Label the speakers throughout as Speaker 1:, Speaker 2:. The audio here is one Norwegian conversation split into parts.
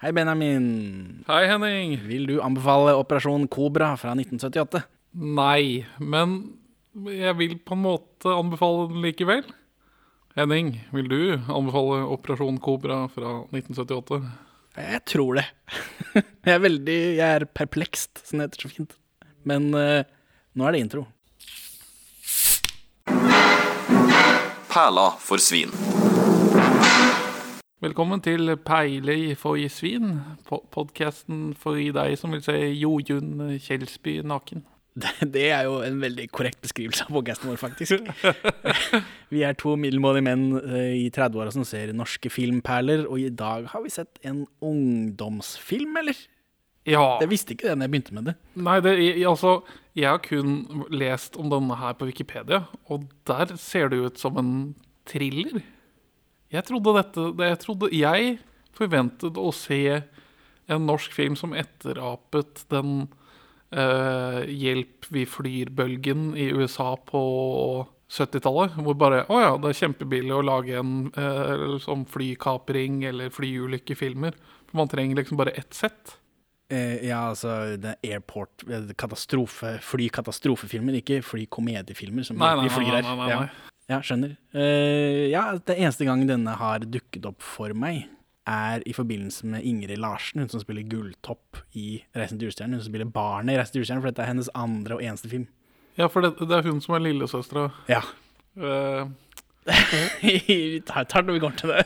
Speaker 1: Hei, Benjamin.
Speaker 2: Hei, Henning.
Speaker 1: Vil du anbefale Operasjon Kobra fra 1978?
Speaker 2: Nei, men jeg vil på en måte anbefale den likevel. Henning, vil du anbefale Operasjon Kobra fra 1978?
Speaker 1: Jeg tror det. jeg er veldig Jeg er perplekst, som det heter så fint. Men uh, nå er det intro.
Speaker 3: Perla for svin.
Speaker 2: Velkommen til Peiler for i svin, podkasten for deg som vil se Jojun Kjelsby naken.
Speaker 1: Det, er jo en veldig korrekt beskrivelse av podkasten vår, faktisk. vi er to middelmådige menn eh, i 30-åra som ser norske filmperler, og i dag har vi sett en ungdomsfilm, eller?
Speaker 2: Ja.
Speaker 1: Jeg visste ikke det da jeg begynte med det.
Speaker 2: Nei, det, jeg, altså, jeg har kun lest om denne her på Wikipedia, og der ser det ut som en thriller. Jeg trodde dette Jeg trodde Jeg forventet å se en norsk film som etterapet den uh, Hjelp, vi flyr-bølgen i USA på 70-tallet. Hvor bare Å ja, det er kjempebillig å lage en uh, sånn flykapring eller flyulykkefilmer. For man trenger liksom bare ett sett.
Speaker 1: Uh, ja, altså er airport katastrofe, Flykatastrofefilmer, ikke flykomediefilmer som
Speaker 2: Nei, nei,
Speaker 1: vi flyr her.
Speaker 2: nei, nei, nei, nei.
Speaker 1: Ja. Ja, skjønner. Uh, ja, det eneste gang denne har dukket opp for meg, er i forbindelse med Ingrid Larsen, hun som spiller Gulltopp i 'Reisen til julestjernen'. Hun som spiller barnet i 'Reisen til julestjernen', for dette er hennes andre og eneste film.
Speaker 2: Ja, for det, det er hun som er lillesøstera.
Speaker 1: Ja.
Speaker 2: Uh,
Speaker 1: Vi tar det når vi går til det.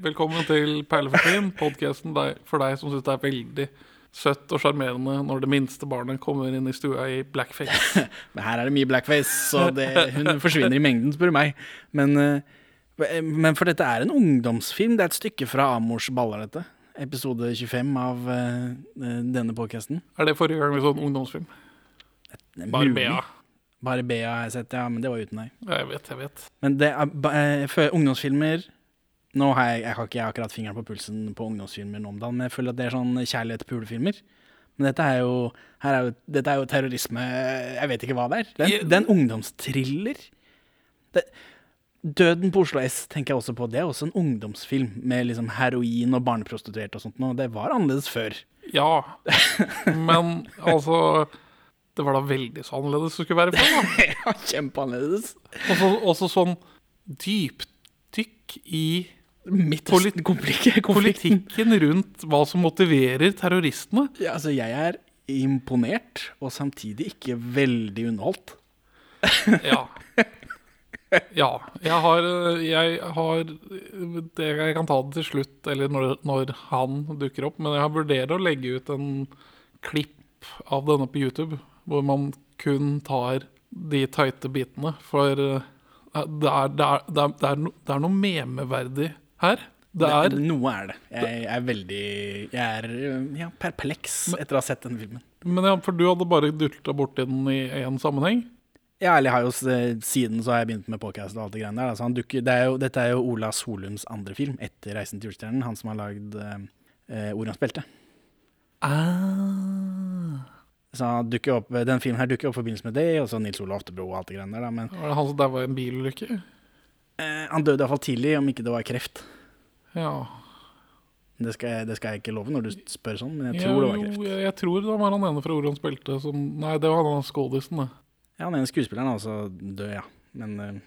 Speaker 2: velkommen til Perlefortin, podkasten for deg som syns det er veldig søtt og sjarmerende når det minste barnet kommer inn i stua i blackface.
Speaker 1: Men her er det mye blackface, så det, hun forsvinner i mengden, spør du meg. Men, eh, men for dette er en ungdomsfilm. Det er et stykke fra Amors baller, dette. Episode 25 av eh, denne podcasten.
Speaker 2: Er det forrige gang vi så en ungdomsfilm? Bare. Bea.
Speaker 1: Bare Bea har jeg sett, ja, men det var uten deg.
Speaker 2: Ja, Jeg vet, jeg vet.
Speaker 1: Men det er eh, ungdomsfilmer Nå har jeg, jeg har ikke akkurat fingeren på pulsen på ungdomsfilmer nå om dagen, men jeg føler at det er sånn kjærlighet-pulefilmer. Men dette er, jo, er jo, dette er jo terrorisme Jeg vet ikke hva det er. Det er, en- det er en ungdomstriller. Det, Døden på Oslo S tenker jeg også på. Det er også en ungdomsfilm med liksom heroin og barneprostituerte og sånt. Og det var annerledes før.
Speaker 2: Ja. Men altså Det var da veldig så annerledes det skulle være før, da.
Speaker 1: ja, Kjempeannerledes.
Speaker 2: Også, også sånn dypdykk i. politikken rundt hva som motiverer terroristene.
Speaker 1: Ja, altså, jeg er imponert, og samtidig ikke veldig underholdt.
Speaker 2: Ja. Ja. Jeg har, jeg har det, Jeg kan ta det til slutt, eller når, når han dukker opp, men jeg har vurdert å legge ut en klipp av denne på YouTube, hvor man kun tar de tighte bitene. For eh, det er, det er, det er, det er, no, noe memeverdig her. Det er
Speaker 1: Noe er det. Jeg er veldig Jeg er ja, perpleks etter å ha sett denne filmen.
Speaker 2: Men ja, for du hadde bare dulta borti den i én sammenheng?
Speaker 1: Ja, eller jeg har jo siden så har jeg begynt med podcast og alt det greiene der. Altså, han dukker, det er jo, dette er jo Ola Solums andre film etter 'Reisen til julestjernen'. Han som har lagd eh, Orions belte.
Speaker 2: Ah.
Speaker 1: Så han dukker opp, den filmen her dukker opp i forbindelse med det, og så Nils Ole Oftebro og alt det greiene der. Men
Speaker 2: Var det han som daua i en bilulykke?
Speaker 1: Eh, han døde iallfall tidlig, om ikke det var kreft.
Speaker 2: Ja.
Speaker 1: Det skal, jeg, det skal jeg ikke love når du spør sånn, men jeg tror det var
Speaker 2: jo,
Speaker 1: kreft.
Speaker 2: jeg, jeg tror det var han ene fra Orions belte som Nei, det var han skådisen, det.
Speaker 1: Ja, han ene skuespilleren er også død, ja. Men uh,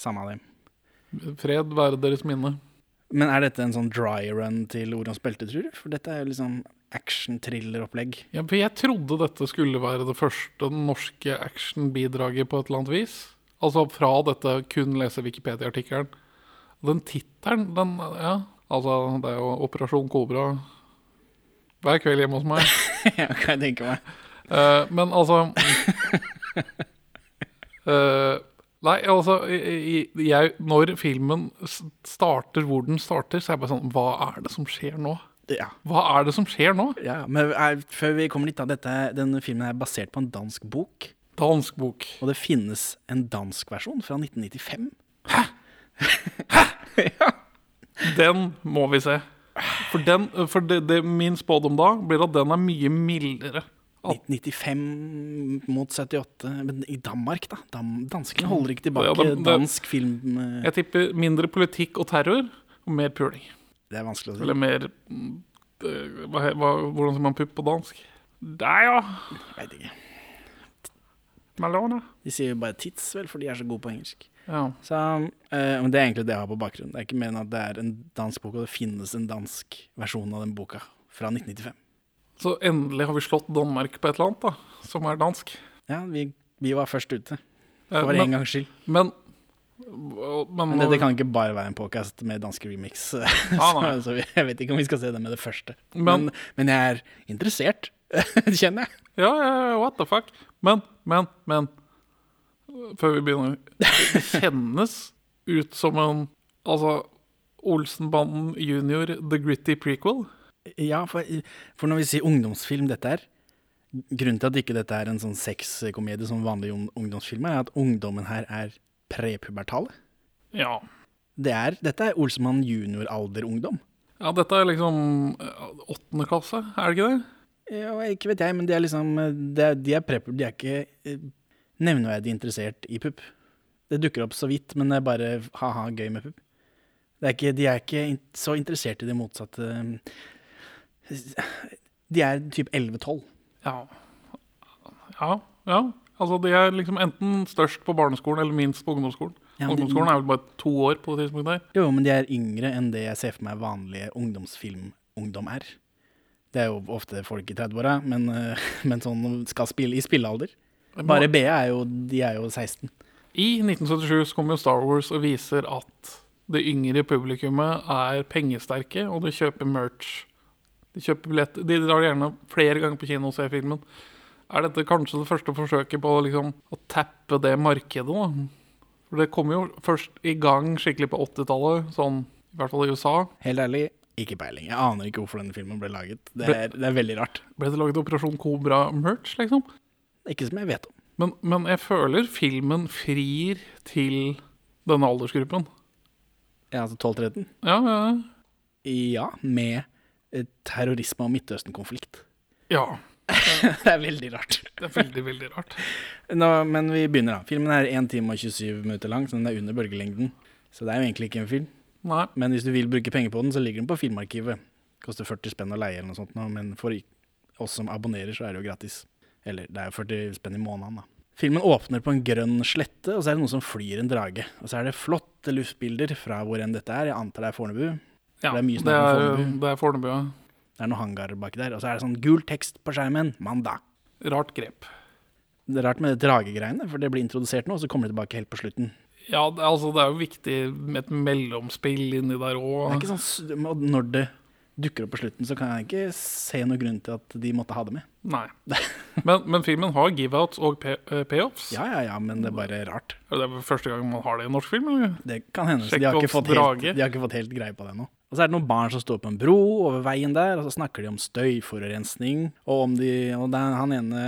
Speaker 1: samme av det.
Speaker 2: Fred være deres minne.
Speaker 1: Men er dette en sånn dry run til Orions belte, tror du? For dette er jo liksom action-thriller-opplegg.
Speaker 2: Ja, for jeg trodde dette skulle være det første norske action-bidraget på et eller annet vis. Altså fra dette kun lese Wikipedia-artikkelen. Den tittelen, den Ja, altså, det er jo Operasjon Kobra hver kveld hjemme hos meg.
Speaker 1: ja, kan jeg tenke meg.
Speaker 2: Uh, men altså uh, Nei, altså jeg, Når filmen starter hvor den starter, så er jeg bare sånn Hva er det som skjer nå?
Speaker 1: Ja.
Speaker 2: Hva er det som skjer nå?
Speaker 1: ja men er, før vi kommer dit, da. Dette, denne filmen er basert på en dansk bok.
Speaker 2: Dansk bok.
Speaker 1: Og det finnes en dansk versjon fra 1995. Hæ?! Hæ?
Speaker 2: Den må vi se. For, den, for det, det, min spådom da blir at den er mye mildere. At-
Speaker 1: 95 mot 78 Men i Danmark, da. Danskene holder ikke tilbake
Speaker 2: Ja, det- det-
Speaker 1: dansk film. eh,
Speaker 2: Jeg tipper mindre politikk og terror, og mer puling.
Speaker 1: Det er vanskelig å si.
Speaker 2: Eller mer mm, hva, hva, hvordan sier man pupp på dansk? Der, ja.
Speaker 1: Jeg vet ikke.
Speaker 2: Malone.
Speaker 1: De sier jo bare tits, vel, for de er så gode på engelsk.
Speaker 2: Ja.
Speaker 1: Så, eh, men Det er egentlig det jeg har på bakgrunn. Det er ikke mer enn at det er en dansk bok, og det finnes en dansk versjon av den boka fra 1995.
Speaker 2: Så endelig har vi slått Danmark på et eller annet, da, som er dansk.
Speaker 1: Ja, vi, vi var først ute,
Speaker 2: Eh,
Speaker 1: for
Speaker 2: men,
Speaker 1: en gangs skyld.
Speaker 2: men, men,
Speaker 1: Men dette kan ikke bare være en podcast med danske remix.
Speaker 2: Ah,
Speaker 1: så, jeg vet ikke om vi skal se det med det første.
Speaker 2: Men-
Speaker 1: Men, men jeg er interessert, kjenner jeg.
Speaker 2: Ja, ja, what the fuck. Men, men, men Før vi begynner. Det kjennes ut som en Altså, Olsenbanden junior, The Gritty Prequel.
Speaker 1: Ja, for, for når vi sier ungdomsfilm dette er Grunnen til at ikke dette er en sånn sexkomedie som vanlige ung- ungdomsfilmer, er at ungdommen her er prepubertale.
Speaker 2: Ja.
Speaker 1: Det er, dette er Olsemann junior-alder-ungdom.
Speaker 2: ja, dette er liksom eh, åttende klasse, er det ikke det?
Speaker 1: Ja, ikke vet jeg, men de er liksom De er, de er prepper, de er ikke eh, nevneverdig interessert i pupp. Det dukker opp så vidt, men det er bare ha-ha, gøy med pupp. De er ikke så interessert i det motsatte. De er typ 11-12.
Speaker 2: Ja. Ja, ja. Altså, de er liksom enten størst på barneskolen eller minst på ungdomsskolen.
Speaker 1: Ja, de-
Speaker 2: ungdomsskolen er vel bare to år på det tidspunktet her.
Speaker 1: Jo, men de er yngre enn det jeg ser for meg vanlige ungdomsfilmungdom er. Det er jo ofte folk i 30-åra, men, eh, men sånn skal spille i spillealder. Bare B er jo, de er jo 16.
Speaker 2: I 1977 så kommer jo Star Wars og viser at det yngre publikummet er pengesterke, og de kjøper merch. De kjøper billett. De drar gjerne flere ganger på kino og ser filmen. Er dette kanskje det første forsøket på liksom, å tappe det markedet? da? For det kom jo først i gang skikkelig på 80-tallet, sånn i hvert fall i USA.
Speaker 1: Helt ærlig, ikke peiling. Jeg aner ikke hvorfor denne filmen ble laget. Det er, det er veldig rart.
Speaker 2: Ble det laget Operasjon Kobra-merch, liksom?
Speaker 1: Ikke som jeg vet om.
Speaker 2: Men, men jeg føler filmen frir til denne aldersgruppen.
Speaker 1: Ja, altså 12-13?
Speaker 2: Ja, ja,
Speaker 1: Ja, ja, med eh, terrorisme og Midtøsten-konflikt.
Speaker 2: ja.
Speaker 1: det er veldig rart.
Speaker 2: Det er veldig, veldig rart.
Speaker 1: Nå, men vi begynner, da. Filmen er 1 time og 27 minutter lang, så den er under bølgelengden. Så det er jo egentlig ikke en film.
Speaker 2: Nei.
Speaker 1: Men hvis du vil bruke penger på den, så ligger den på Filmarkivet. Koster 40 spenn å leie eller noe sånt, nå, men for oss som abonnerer, så er det jo gratis. Eller det er jo 40 spenn i måneden, da. Filmen åpner på en grønn slette, og så er det noen som flyr en drage. Og så er det flotte luftbilder fra hvor enn dette er. Jeg antar det er Fornebu.
Speaker 2: Ja,
Speaker 1: Det er mye
Speaker 2: det er,
Speaker 1: Fornebu.
Speaker 2: det er Fornebu. ja.
Speaker 1: Det er noen hangarer baki der. Og så er det sånn gul tekst på skjermen. Mandag.
Speaker 2: Rart grep.
Speaker 1: Det er rart med det dragegreiene, for det blir introdusert nå, og så kommer det tilbake helt på slutten.
Speaker 2: Ja, det, altså, det er jo viktig med et mellomspill inni der
Speaker 1: Det er
Speaker 2: òg.
Speaker 1: sånn, Når det dukker opp på slutten, så kan jeg ikke se noen grunn til at de måtte ha det med.
Speaker 2: Nei. Men, men filmen har give-outs og eh, payoffs.
Speaker 1: Ja, ja, ja, men det er bare rart.
Speaker 2: Er det første gang man har det i en norsk film? Eller?
Speaker 1: Det kan hende. De har, helt, de har ikke fått helt greie på det ennå. Og så er det noen barn som står på en bro over veien der, og så snakker de om støyforurensning. Og om de, og det er han ene,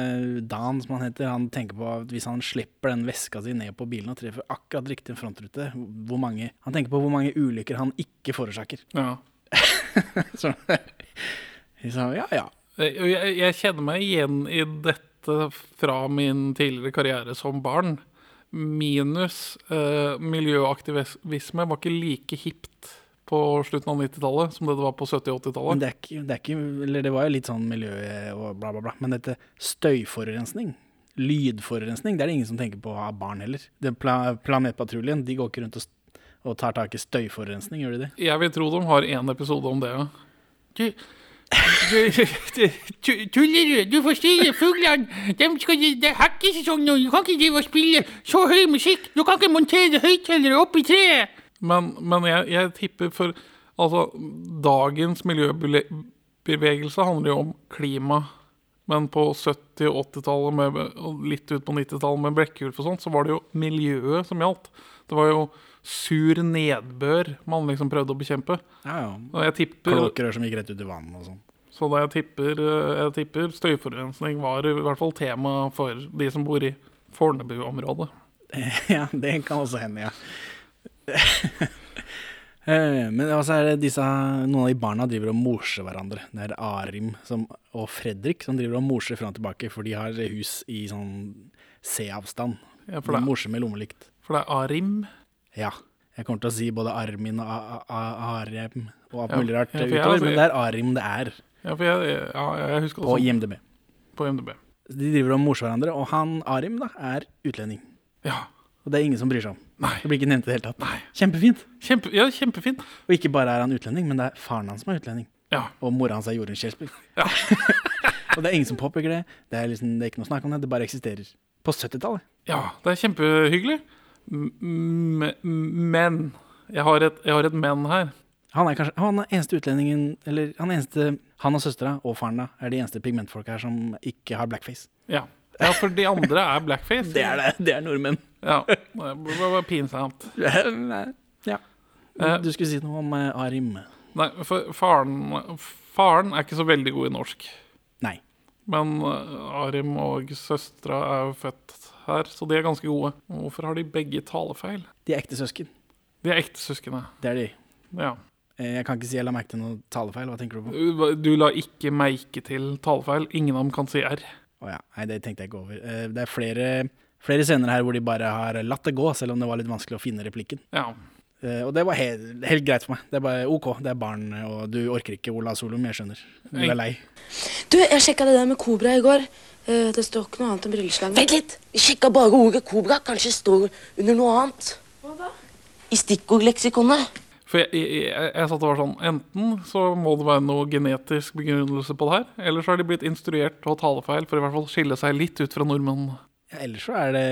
Speaker 1: Dan som han heter, han tenker på at hvis han slipper den veska si ned på bilen og treffer akkurat riktig frontrute, hvor mange, han tenker på hvor mange ulykker han ikke forårsaker.
Speaker 2: Ja.
Speaker 1: Så, så ja, ja.
Speaker 2: Jeg, jeg, jeg kjenner meg igjen i dette fra min tidligere karriere som barn. Minus eh, miljøaktivisme var ikke like hipt på slutten av 90-tallet som det det var på 70- og 80-tallet.
Speaker 1: det det det var jo litt sånn miljø og bla, bla, bla. Men dette støyforurensning, lydforurensning, det er det ingen som tenker på av barn heller. Det pla Planetpatruljen de går ikke rundt og, og tar tak i støyforurensning, gjør de det?
Speaker 2: Jeg vil tro de har én episode om det. ja. Du, du, du, tuller du? Du forstyrrer fuglene. De skal, det er hakkesesong nå. Du kan ikke drive og spille så høy musikk. Du kan ikke montere høyttalere oppi treet. Men, men jeg, jeg tipper for Altså, dagens miljøbevegelse handler jo om klima. Men på 70- og 80-tallet og litt ut på 90-tallet med Brekkulf og sånt, så var det jo miljøet som gjaldt. Det var jo sur nedbør man liksom prøvde å bekjempe.
Speaker 1: Ja, ja.
Speaker 2: Og jeg tipper,
Speaker 1: Kloakkrør som gikk rett ut i vannet og sånn.
Speaker 2: så da jeg tipper, eh, jeg tipper støyforurensning var i hvert fall tema for de som bor i Fornebu-området.
Speaker 1: ja, det kan også hende, ja. Eh, Men også er det disse, noen av de barna driver og morser hverandre. Det er Arim som, og Fredrik som driver og morser fram og tilbake, for de har hus i sånn C-avstand.
Speaker 2: Ja,
Speaker 1: For de morser med lommelykt.
Speaker 2: for det er Arim.
Speaker 1: Ja. Jeg kommer til å si både Armin og Arem og alt mulig rart utover,
Speaker 2: altså,
Speaker 1: men det er Arim det er
Speaker 2: Ja, for jeg, ja, jeg husker også.
Speaker 1: på IMDb.
Speaker 2: på MDB.
Speaker 1: De driver og morser hverandre, og han Arim da er utlending.
Speaker 2: Ja.
Speaker 1: Og det er ingen som bryr seg om.
Speaker 2: Nei.
Speaker 1: Det blir ikke nevnt i det hele tatt.
Speaker 2: Nei.
Speaker 1: Kjempefint.
Speaker 2: Kjempe, ja, kjempefint.
Speaker 1: Og ikke bare er han utlending, men det er faren hans som er utlending.
Speaker 2: Ja.
Speaker 1: Og mora hans er Jorunn Kjelsby.
Speaker 2: Ja.
Speaker 1: og det er ingen som påpeker det. Det er, liksom, det er ikke noe snakk om det, det bare eksisterer. På 70-tallet.
Speaker 2: ja, det er kjempehyggelig. M- Men jeg har, et, jeg har et men her.
Speaker 1: Han er kanskje han er eneste utlendingen Eller han eneste Han og søstera og faren da er de eneste pigmentfolka her som ikke har blackface.
Speaker 2: Ja. Ja, for de andre er blackface.
Speaker 1: Det er det. Det er nordmenn.
Speaker 2: Ja, det var pinsamt.
Speaker 1: ja.
Speaker 2: Eh.
Speaker 1: Du skulle si noe om eh, Arim.
Speaker 2: Nei, for faren, faren er ikke så veldig god i norsk.
Speaker 1: Nei.
Speaker 2: Men eh, Arim og søstera er jo født her, så de er ganske gode. Hvorfor har de begge talefeil?
Speaker 1: De er ekte søsken.
Speaker 2: De er ekte søskene.
Speaker 1: Det er de.
Speaker 2: Ja.
Speaker 1: Jeg kan ikke si jeg la merke til noe talefeil. Hva tenker du på?
Speaker 2: Du la ikke merke til talefeil. Ingen av dem kan si R.
Speaker 1: Å ja. Nei, det tenkte jeg ikke over. Eh, Det er flere, flere scener her hvor de bare har latt det gå, selv om det var litt vanskelig å finne replikken.
Speaker 2: Ja.
Speaker 1: Eh, Og det var helt, helt greit for meg. Det er bare OK, det er barn, og du orker ikke Ola Solum, jeg skjønner. Du er lei.
Speaker 3: Du, jeg sjekka det der med kobra i går. Eh, Det står ikke noe annet enn brilleslang. Vent litt! Jeg sjekka bare ordet kobra. Kanskje står under noe annet. Hva da? I stikkordleksikonet.
Speaker 2: For jeg, jeg, jeg, jeg satt og var sånn Enten så må det være noe genetisk begrunnelse på det her, eller så har de blitt instruert til å ha talefeil for i hvert fall skille seg litt ut fra nordmenn.
Speaker 1: Ja, ellers så er det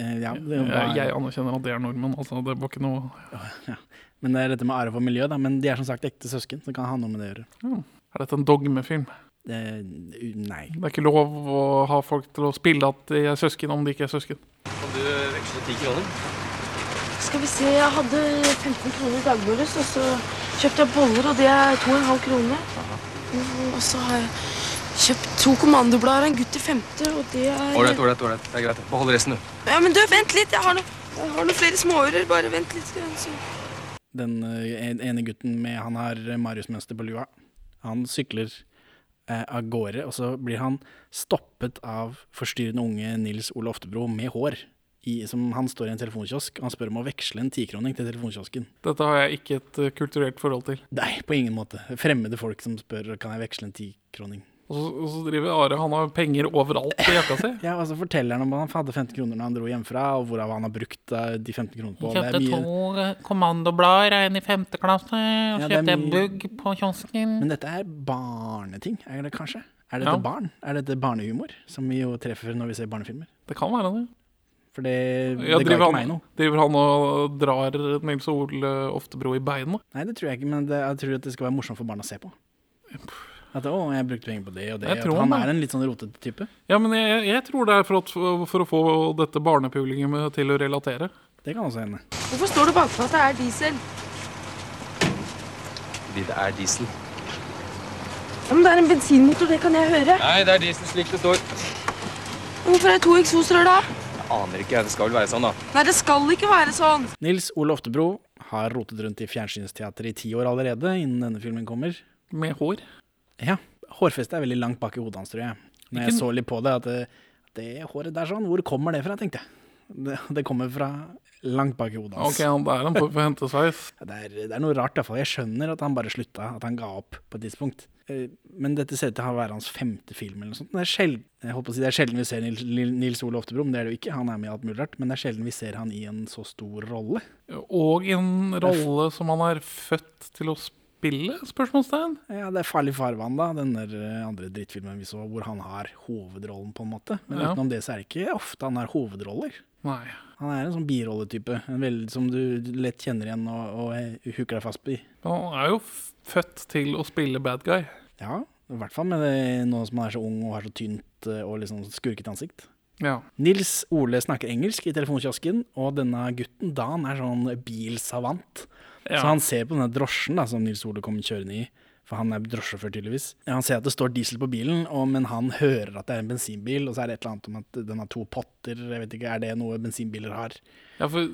Speaker 1: eh, Ja. Det
Speaker 2: Jeg,
Speaker 1: var,
Speaker 2: jeg anerkjenner at det er nordmenn. Altså, det var ikke noe
Speaker 1: ja. Men det er dette med arv og miljø, da. Men de er som sagt ekte søsken, så kan ha noe med det å gjøre.
Speaker 2: Er dette en dogmefilm?
Speaker 1: Det, nei.
Speaker 2: Det er ikke lov å ha folk til å spille at de er søsken om de ikke er søsken.
Speaker 4: Kan du veksle ti kroner?
Speaker 3: Skal vi se, jeg hadde 15 kroner i dagligvares, og så kjøpte jeg boller, og det er 2,5 kroner. Mm, Og så har jeg kjøpt to kommandoblader av en gutt i femte, og det er
Speaker 4: Ålreit, ålreit. ålreit. Det er greit. Behold resten, du.
Speaker 3: Ja, men du, vent litt, jeg har noen jeg har noe flere småører. Bare vent litt. Jeg.
Speaker 1: Den eh, ene gutten med Han har Marius-mønster på lua. Han sykler eh, av gårde, og så blir han stoppet av forstyrrende unge Nils Ole Oftebro med hår. I, som han står i en telefonkiosk, og han spør om å veksle en tikroning til telefonkiosken.
Speaker 2: Dette har jeg ikke et eh, kulturelt forhold til.
Speaker 1: Nei, på ingen måte. Fremmede folk som spør kan jeg veksle en tikroning.
Speaker 2: Og så, og så driver Are Han har penger overalt i jakka si.
Speaker 1: Ja, og så forteller han om han hadde 15 kroner når han dro hjemmefra, og hvorav han har brukt de 15 kronene på. Det er
Speaker 5: Kjøpte
Speaker 1: mye,
Speaker 5: to eh, kommandoblader, en i femte klasse, og
Speaker 1: Ja,
Speaker 5: kjøpte
Speaker 1: mye-
Speaker 5: bugg på kiosken.
Speaker 1: men dette er barneting, er det kanskje? Er dette
Speaker 2: Ja.
Speaker 1: barn? Er dette barnehumor, som vi jo treffer når vi ser barnefilmer?
Speaker 2: Det kan være det.
Speaker 1: For det,
Speaker 2: Ja,
Speaker 1: det ga
Speaker 2: ikke
Speaker 1: ikke meg
Speaker 2: han,
Speaker 1: noe.
Speaker 2: driver han og drar Nils Ole Oftebro i beina?
Speaker 1: Nei, det tror jeg ikke, men det, jeg tror at det skal være morsomt for barn å se på. At å, jeg brukte penger på det og det.
Speaker 2: Jeg
Speaker 1: At han
Speaker 2: han-
Speaker 1: er en litt sånn rotete type.
Speaker 2: Ja, men jeg, jeg tror det er for, at, for å få dette barnepublikummet til å relatere.
Speaker 1: Det kan også hende.
Speaker 3: Hvorfor står det bakpå at det er diesel?
Speaker 4: Fordi det er diesel.
Speaker 3: Ja, men det er en bensinmotor, det kan jeg høre.
Speaker 4: Nei, det er diesel slik det står.
Speaker 3: Hvorfor er det to eksosrør da?
Speaker 4: Aner ikke. Det skal vel være sånn, da.
Speaker 3: Nei, det skal ikke være sånn.
Speaker 1: Nils Ole Oftebro har rotet rundt i fjernsynsteatret i ti år allerede, innen denne filmen kommer.
Speaker 2: Med hår.
Speaker 1: Ja, hårfestet er veldig langt bak i hodet hans, tror jeg. Når jeg så litt på det, at det, det håret der sånn, hvor kommer det fra, tenkte jeg. Det, det kommer fra langt bak i hodet hans.
Speaker 2: Ok, han, det er en form for hentesveis.
Speaker 1: Det er, det er noe rart, iallfall. Jeg skjønner at han bare slutta, at han ga opp på et tidspunkt. Eh, Men dette ser ut til å være hans femte film. eller noe sånt. Det er, sjeld, si, det er sjelden vi ser Nils, Nils Ole Oftebro, men det er det jo ikke. Han er med i alt mulig rart. Men det er sjelden vi ser han i en så stor rolle.
Speaker 2: Og en rolle som han er født til å spille? Spørsmålstegn.
Speaker 1: Ja, Det er Farlig farvann, da, den eh, andre drittfilmen vi så, hvor han har hovedrollen, på en måte. Men
Speaker 2: Ja.
Speaker 1: utenom det så er det ikke ofte han har hovedroller.
Speaker 2: Nei.
Speaker 1: Han er en sånn birolletype, som du lett kjenner igjen og, og hooker deg fast i.
Speaker 2: Han er jo født til å spille bad guy.
Speaker 1: Ja, i hvert fall med det, nå som han er så ung og har så tynt eh, og liksom skurket ansikt.
Speaker 2: Ja.
Speaker 1: Nils Ole snakker engelsk i telefonkiosken, og denne gutten Dan er sånn bilsavant.
Speaker 2: ja.
Speaker 1: Så han ser på denne drosjen da, som Nils Ole kommer kjørende i, for han er drosjesjåfør tydeligvis. Han ser at det står diesel på bilen, og, men han hører at det er en bensinbil, og så er det et eller annet om at den har to potter, jeg vet ikke, er det noe bensinbiler har?
Speaker 2: Ja, for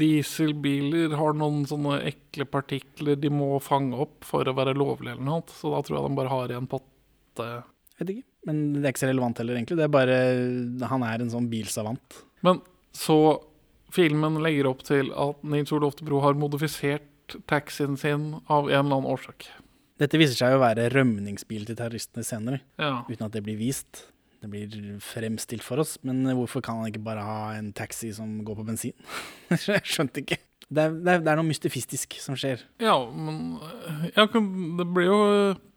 Speaker 2: dieselbiler har noen sånne ekle partikler de må fange opp for å være lovlige eller noe. Så da tror jeg de bare har i en potte.
Speaker 1: Jeg vet ikke, men det er ikke så relevant heller egentlig, det er bare, han er en sånn bilsavant.
Speaker 2: Men så filmen legger opp til at Nils Olof Bro har modifisert stjålet taxien sin av en eller annen årsak.
Speaker 1: Dette viser seg å være rømningsbil til terroristene senere,
Speaker 2: Ja.
Speaker 1: uten at det blir vist. Det blir fremstilt for oss, men hvorfor kan han ikke bare ha en taxi som går på bensin? Jeg skjønte ikke. Det er, det, er, det er noe mystifistisk som skjer.
Speaker 2: Ja, men ja, det blir jo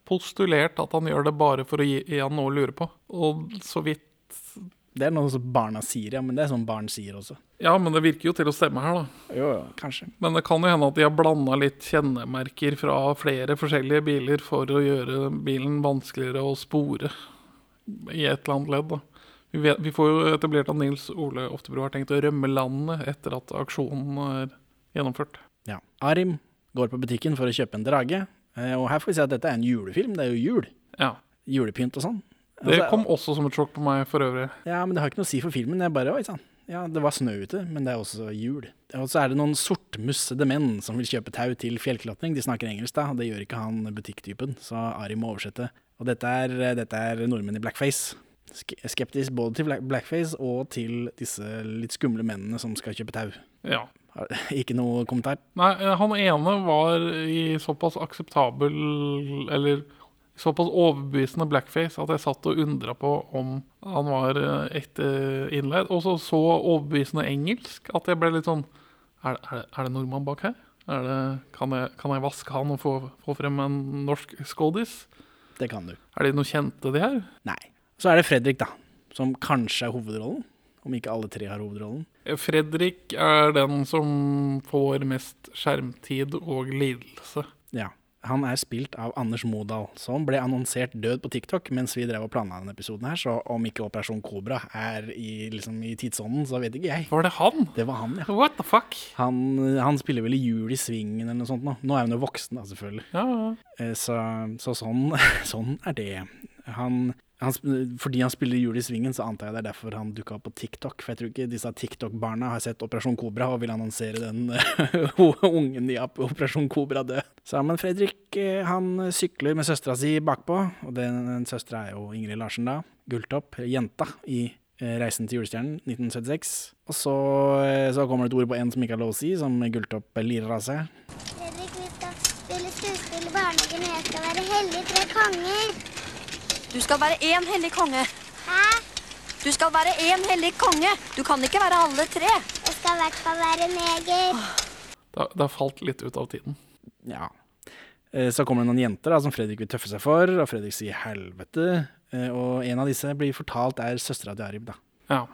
Speaker 2: postulert at han gjør det bare for å gi, gi han noe å lure på. Og så vidt
Speaker 1: Det er noe som barna sier, ja, men det er sånn barn sier også.
Speaker 2: Ja, men det virker jo til å stemme her, da.
Speaker 1: Jo, ja, kanskje.
Speaker 2: Men det kan jo hende at de har blanda litt kjennemerker fra flere forskjellige biler for å gjøre bilen vanskeligere å spore i et eller annet ledd. da. Vi, vet, vi får jo etablert at Nils Ole Oftebro har tenkt å rømme landet etter at aksjonen er gjennomført.
Speaker 1: Ja. Arim går på butikken for å kjøpe en drage, eh, og her får vi se at dette er en julefilm. Det er jo jul.
Speaker 2: Ja.
Speaker 1: Julepynt og sånn.
Speaker 2: Det
Speaker 1: Altså,
Speaker 2: kom også som et sjokk på meg for øvrig.
Speaker 1: Ja, men det har ikke noe å si for filmen. Det er bare, oi sann. Ja, det var snø ute, men det er også jul. Og så er det noen sortmussede menn som vil kjøpe tau til fjellklatring. De snakker engelsk, da, og det gjør ikke han butikktypen, så Ari må oversette. Og dette er, dette er nordmenn i blackface. Skeptisk både til blackface og til disse litt skumle mennene som skal kjøpe tau.
Speaker 2: Ja.
Speaker 1: Ikke noe kommentar?
Speaker 2: Nei, han ene var i såpass akseptabel Eller såpass overbevisende blackface at jeg satt og undra på om han var eh, ekte innleid. Og så så overbevisende engelsk at jeg ble litt sånn Er, er, det- er det nordmann bak her? Er det, kan, jeg, kan jeg vaske han og få, få frem en norsk skådis?
Speaker 1: Det kan du.
Speaker 2: Er de noe kjente, de her?
Speaker 1: Nei. Så er det Fredrik, da. Som kanskje er hovedrollen. Om ikke alle tre har hovedrollen.
Speaker 2: Fredrik er den som får mest skjermtid og lidelse.
Speaker 1: Ja. Han er spilt av Anders Modal, som ble annonsert død på TikTok mens vi drev og planla denne episoden her, så om ikke Operasjon Kobra er i, liksom, i tidsånden, så vet ikke jeg.
Speaker 2: Var det han?
Speaker 1: Det var han, ja.
Speaker 2: What the fuck?
Speaker 1: Han, han spiller vel i Jul i Svingen eller noe sånt nå. Nå er hun jo voksen, da, selvfølgelig.
Speaker 2: Ja, ja.
Speaker 1: Eh, Så, så sånn, sånn er det. Han, han, fordi han spiller Jul i Svingen, så antar jeg det er derfor han dukka opp på TikTok. For jeg tror ikke disse TikTok-barna har sett Operasjon Kobra og vil annonsere den ungen i Op- Operasjon Kobra død. Så, men Fredrik eh, han sykler med søstera si bakpå, og den, den søstera er jo Ingrid Larsen da. Gulltopp, jenta i eh, Reisen til julestjernen 1976. Og så, eh, så kommer det et ord på en som ikke har lov å si, som Gulltopp lirer av seg.
Speaker 6: Fredrik, vi skal spille skuespill i barnehagen, og jeg skal være hellig tre konger.
Speaker 7: Du skal være én hellig konge.
Speaker 6: Hæ?
Speaker 7: Du skal være én hellig konge. Du kan ikke være alle tre.
Speaker 6: Jeg skal i hvert fall være neger.
Speaker 2: Det, har- falt litt ut av tiden.
Speaker 1: Ja. Eh, Så kommer det noen jenter da, som Fredrik vil tøffe seg for, og Fredrik sier helvete. Eh, Og en av disse blir fortalt er søstera til Arib, da.
Speaker 2: Ja.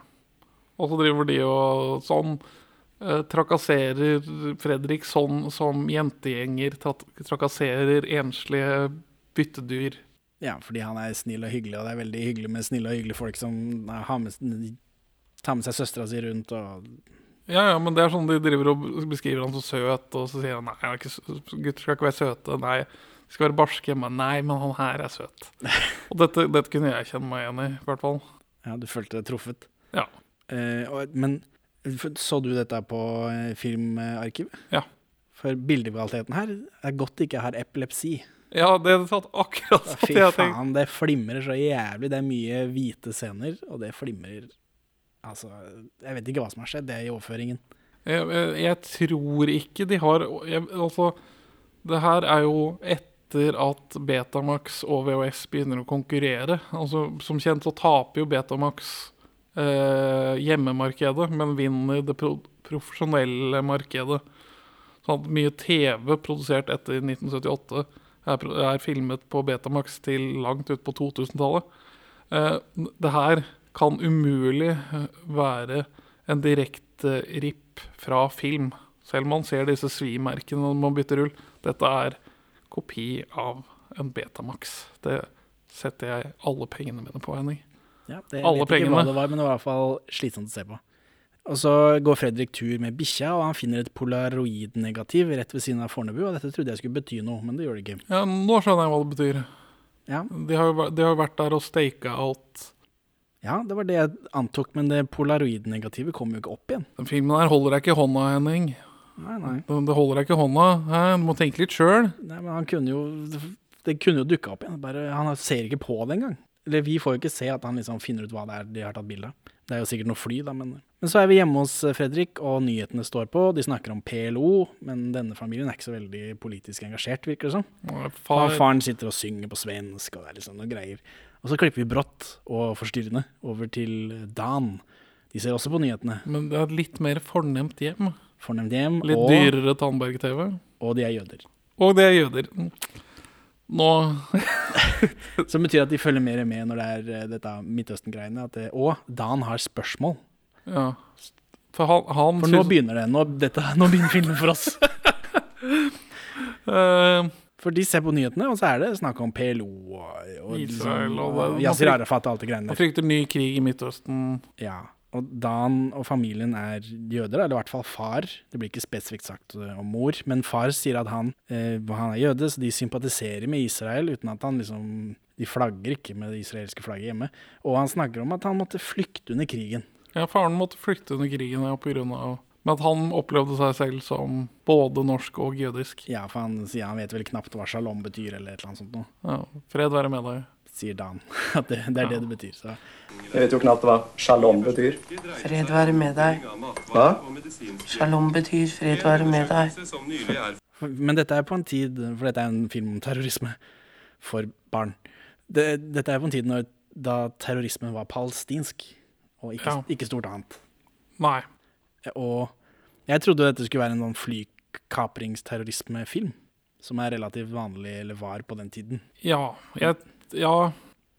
Speaker 2: Og så driver de og sånn eh, trakasserer Fredrik sånn som jentegjenger trakasserer enslige byttedyr.
Speaker 1: Ja, fordi han er snill og hyggelig, og det er veldig hyggelig med snille og hyggelige folk som eh, har med, tar med seg søstera si rundt og
Speaker 2: Ja, ja, men det er sånn de driver og beskriver han så søt, og så sier han nei, han ikke, gutter skal ikke være søte, nei, de skal være barske, men nei, men han her er søt. Og dette, dette kunne jeg kjenne meg igjen i, i hvert fall.
Speaker 1: Ja, du følte deg truffet.
Speaker 2: Ja.
Speaker 1: Eh, og, men så du dette på eh, filmarkivet?
Speaker 2: Ja.
Speaker 1: For bildekvaliteten her er godt ikke ikke har epilepsi.
Speaker 2: Ja, det tatt akkurat sånn
Speaker 1: Fy faen, det flimrer så jævlig. Det er mye hvite scener, og det flimrer Altså, jeg vet ikke hva som har skjedd, det er i overføringen.
Speaker 2: Jeg, jeg tror ikke de har jeg, Altså, det her er jo etter at Betamax og VHS begynner å konkurrere. Altså, Som kjent så taper jo Betamax eh, hjemmemarkedet, men vinner det pro profesjonelle markedet. Sånn at mye TV produsert etter 1978 er, er filmet på Betamax til langt ut på 2000-tallet. Eh, det her kan umulig eh, være en direkte ripp fra film. Selv om man ser disse svimerkene når man bytter rull. Dette er kopi av en Betamax. Det setter jeg alle pengene mine på, Henning.
Speaker 1: Ja, det
Speaker 2: Alle
Speaker 1: vet ikke hva det var, men det var i hvert fall slitsomt å se på. Og så går Fredrik tur med bikkja, og han finner et polaroidnegativ rett ved siden av Fornebu. Og dette trodde jeg skulle bety noe, men det gjør det ikke.
Speaker 2: Ja, Nå skjønner jeg hva det betyr.
Speaker 1: Ja,
Speaker 2: De har jo vært- de har vært der og steika alt.
Speaker 1: ja det var det jeg antok, men det polaroidnegativet kom jo ikke opp igjen.
Speaker 2: Den filmen her holder deg ikke i hånda, Henning.
Speaker 1: Nei, nei.
Speaker 2: Det holder deg ikke i hånda. Hæ? Du må tenke litt sjøl.
Speaker 1: nei men han kunne jo Det kunne jo dukka opp igjen. Bare, han ser ikke på det engang. Eller vi får jo ikke se at han liksom finner ut hva det er de har tatt bilde av. Det er jo sikkert noe fly, da, men Men så er vi hjemme hos eh, Fredrik, og nyhetene står på. De snakker om PLO, men denne familien er ikke så veldig politisk engasjert, virker det som.
Speaker 2: Og
Speaker 1: Far.
Speaker 2: Far,
Speaker 1: Faren sitter og synger på svensk, og det er liksom noen greier. Og så klipper vi brått og forstyrrende over til Dan. De ser også på nyhetene.
Speaker 2: men det er et litt mer fornemt hjem.
Speaker 1: Fornemt hjem,
Speaker 2: Litt
Speaker 1: og,
Speaker 2: dyrere Tandberg-TV.
Speaker 1: og de er jøder.
Speaker 2: Og de er jøder. Nå
Speaker 1: Som betyr at de følger mer med når det er eh, dette Midtøsten-greiene. Og Dan har spørsmål.
Speaker 2: Ja. For han, han
Speaker 1: For nå begynner det. Nå, dette, nå begynner filmen for oss.
Speaker 2: uh,
Speaker 1: For de ser på nyhetene, og så er det snakk om PLO og, og
Speaker 2: Israel og
Speaker 1: og Yasir Arafat og alt det greiene der.
Speaker 2: frykter ny krig i Midtøsten.
Speaker 1: Ja. Og Dan og familien er jøder, eller i hvert fall far. Det blir ikke spesifikt sagt eh, om mor, men far sier at han, eh, han er jøde, så de sympatiserer med Israel uten at han liksom De flagger ikke med det israelske flagget hjemme. Og han snakker om at han måtte flykte under krigen.
Speaker 2: Ja, faren måtte flykte under krigen ja, av Men at han opplevde seg selv som både norsk og jødisk.
Speaker 1: Ja, for han sier han vet vel knapt hva shalom betyr, eller et eller annet sånt noe.
Speaker 2: Ja, fred være med deg.
Speaker 1: Sier Dan. At det, det er det det betyr. Så.
Speaker 8: Jeg vet jo knapt hva shalom betyr.
Speaker 3: Fred være med deg.
Speaker 8: Hva?
Speaker 3: Shalom betyr fred være med deg.
Speaker 1: Men dette er på en tid, for dette er en film om terrorisme for barn. Det, dette er på en tid når, da terrorismen var palestinsk, og ikke,
Speaker 2: Ja.
Speaker 1: ikke stort annet.
Speaker 2: Nei.
Speaker 1: Og jeg trodde dette skulle være en sånn flykapringsterrorismefilm, som er relativt vanlig, eller var på den tiden.
Speaker 2: Ja. Jeg, ja.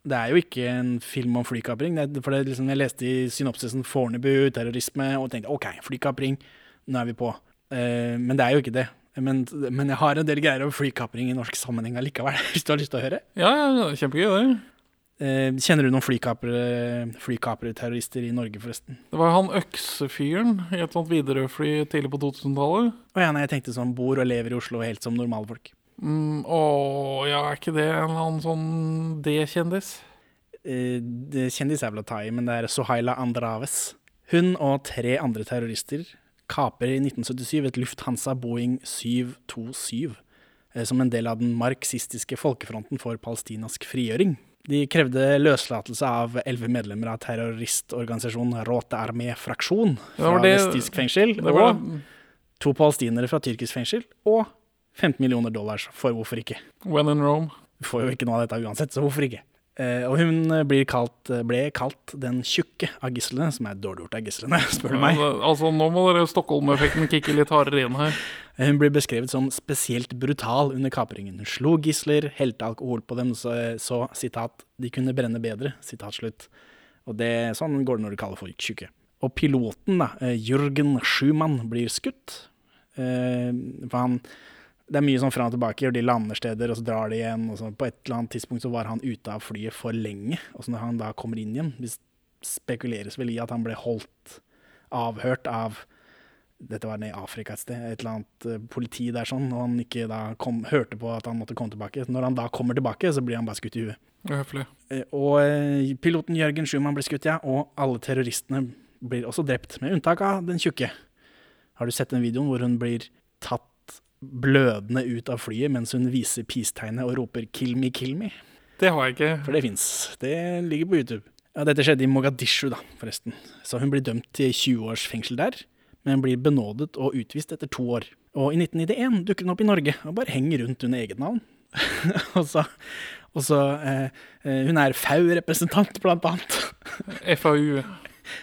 Speaker 1: Det er jo ikke en film om flykapring. For det, liksom, jeg leste i synopsisen 'Fornebu, terrorisme', og tenkte OK, flykapring, nå er vi på. Uh, men det er jo ikke det. Men, men jeg har en del greier om flykapring i norsk sammenheng allikevel, hvis du har lyst til å høre.
Speaker 2: Ja, ja, kjempegøy, det.
Speaker 1: Eh, kjenner du noen flykaperterrorister i Norge, forresten?
Speaker 2: Det var han øksefyren i et sånt Widerøe-fly tidlig på 2000-tallet.
Speaker 1: Å ja, nei, jeg tenkte sånn bor og lever i Oslo helt som normalfolk.
Speaker 2: Mm, å, ja, er ikke det en eller annen sånn D-kjendis?
Speaker 1: Eh, det kjendis er vel å ta i, men det er Sohaila Andraves. Hun og tre andre terrorister kaper i 1977 et Lufthansa Boeing 727 eh, som en del av den marxistiske folkefronten for palestinask frigjøring. De krevde løslatelse av elleve medlemmer av terroristorganisasjonen Råte Armé Fraksjon fra
Speaker 2: var det-
Speaker 1: vestisk fengsel,
Speaker 2: Det var,
Speaker 1: og to palestinere fra tyrkisk fengsel, og 15 millioner dollars for hvorfor ikke.
Speaker 2: When in Rome.
Speaker 1: Du får jo ikke noe av dette uansett, så hvorfor ikke? Eh, og hun eh, blir kalt, ble kalt den tjukke av gislene, som er dårlig gjort av gislene, spør du meg.
Speaker 2: Ja, Altså, nå må dere Stockholm-effekten kicke litt hardere inn her.
Speaker 1: Eh, Hun blir beskrevet som spesielt brutal under kapringen. Hun slo gisler, helte alkohol på dem, så, så sitat, de kunne brenne bedre, sitat slutt. Og det, sånn går det når du kaller folk tjukke. Og piloten, da, eh, Jørgen Schumann, blir skutt. Eh, for han, det er mye sånn fram og tilbake, og de lander steder, og så drar de igjen. Og så på et eller annet tidspunkt så var han ute av flyet for lenge. Og så når han da kommer inn igjen, det spekuleres vel i at han ble holdt avhørt av dette var nede i Afrika et sted, et eller annet eh, politi der sånn, og han ikke da kom, hørte på at han måtte komme tilbake. Når han da kommer tilbake, så blir han bare skutt i huet.
Speaker 2: Høflig.
Speaker 1: Eh, Og eh, piloten Jørgen Schumann blir skutt, ja, og alle terroristene blir også drept, med unntak av den tjukke. Har du sett den videoen hvor hun blir tatt blødende ut av flyet mens hun viser peace-tegnet og roper 'kill me, kill me'?
Speaker 2: Det har jeg ikke.
Speaker 1: For det fins. Det ligger på YouTube. Ja, Dette skjedde i Mogadishu, da, forresten. Så hun blir dømt til 20 års fengsel der, men blir benådet og utvist etter to år. Og i 1991 dukker hun opp i Norge og bare henger rundt under eget navn. og så, og så eh, eh, Hun er FAU-representant, blant annet.
Speaker 2: FAU.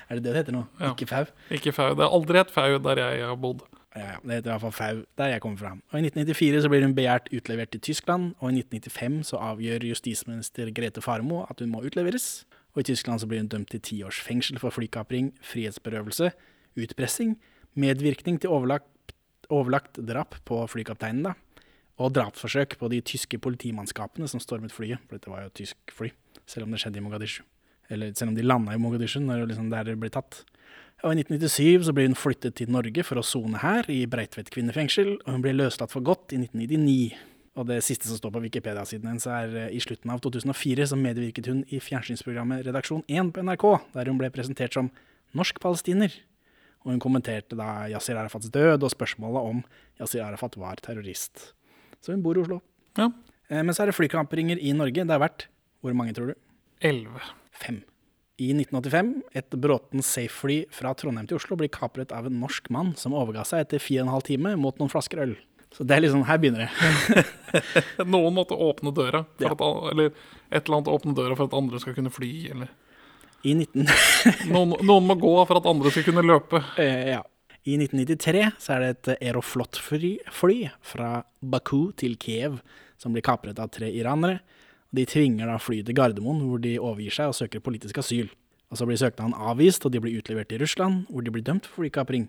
Speaker 1: Er det det det heter nå?
Speaker 2: Ja.
Speaker 1: Ikke FAU?
Speaker 2: Ikke FAU. Det er aldri et FAU der jeg har bodd.
Speaker 1: Ja, ja, det heter i hvert fall FAU, der jeg kommer fra. Og I 1994 så blir hun begjært utlevert til Tyskland, og i 1995 så avgjør justisminister Grete Farmo at hun må utleveres. Og i Tyskland så blir hun dømt til ti års fengsel for flykapring, frihetsberøvelse, utpressing, medvirkning til overlagt, overlagt drap på flykapteinen, da, og drapsforsøk på de tyske politimannskapene som stormet flyet, for dette var jo et tysk fly, selv om det skjedde i Mogadishu. Eller selv om de landa i Mogadishu, når liksom der det ble tatt. Og I 1997 så blir hun flyttet til Norge for å sone her, i Breitveit kvinnefengsel, og hun ble løslatt for godt i 1999. Og det siste som står på Wikipedia-siden hennes, er eh, i slutten av 2004 så medvirket hun i fjernsynsprogrammet Redaksjon 1 på NRK, der hun ble presentert som norsk palestiner. Og hun kommenterte da Yasir Arafats død og spørsmålet om Yasir Arafat var terrorist. Så hun bor i Oslo.
Speaker 2: Ja.
Speaker 1: Eh, Men så er det flykampringer i Norge. Det har vært Hvor mange, tror du?
Speaker 2: Elleve.
Speaker 1: Fem. I 1985, et Bråten Safe-fly fra Trondheim til Oslo blir kapret av en norsk mann som overga seg etter fire og en halv time mot noen flasker øl. Så det er liksom, her begynner det.
Speaker 2: Noen måtte åpne døra, for
Speaker 1: Ja.
Speaker 2: at, eller et eller annet åpne døra for at andre skal kunne fly. Eller
Speaker 1: I 19...
Speaker 2: noen, noen må gå for at andre skal kunne løpe.
Speaker 1: Eh, ja. I 1993 så er det et Aeroflot-fly fly fra Baku til Kiev som blir kapret av tre iranere. De tvinger da flyet til Gardermoen, hvor de overgir seg og søker politisk asyl. Og Så blir søknaden avvist, og de blir utlevert til Russland, hvor de blir dømt for flykapring.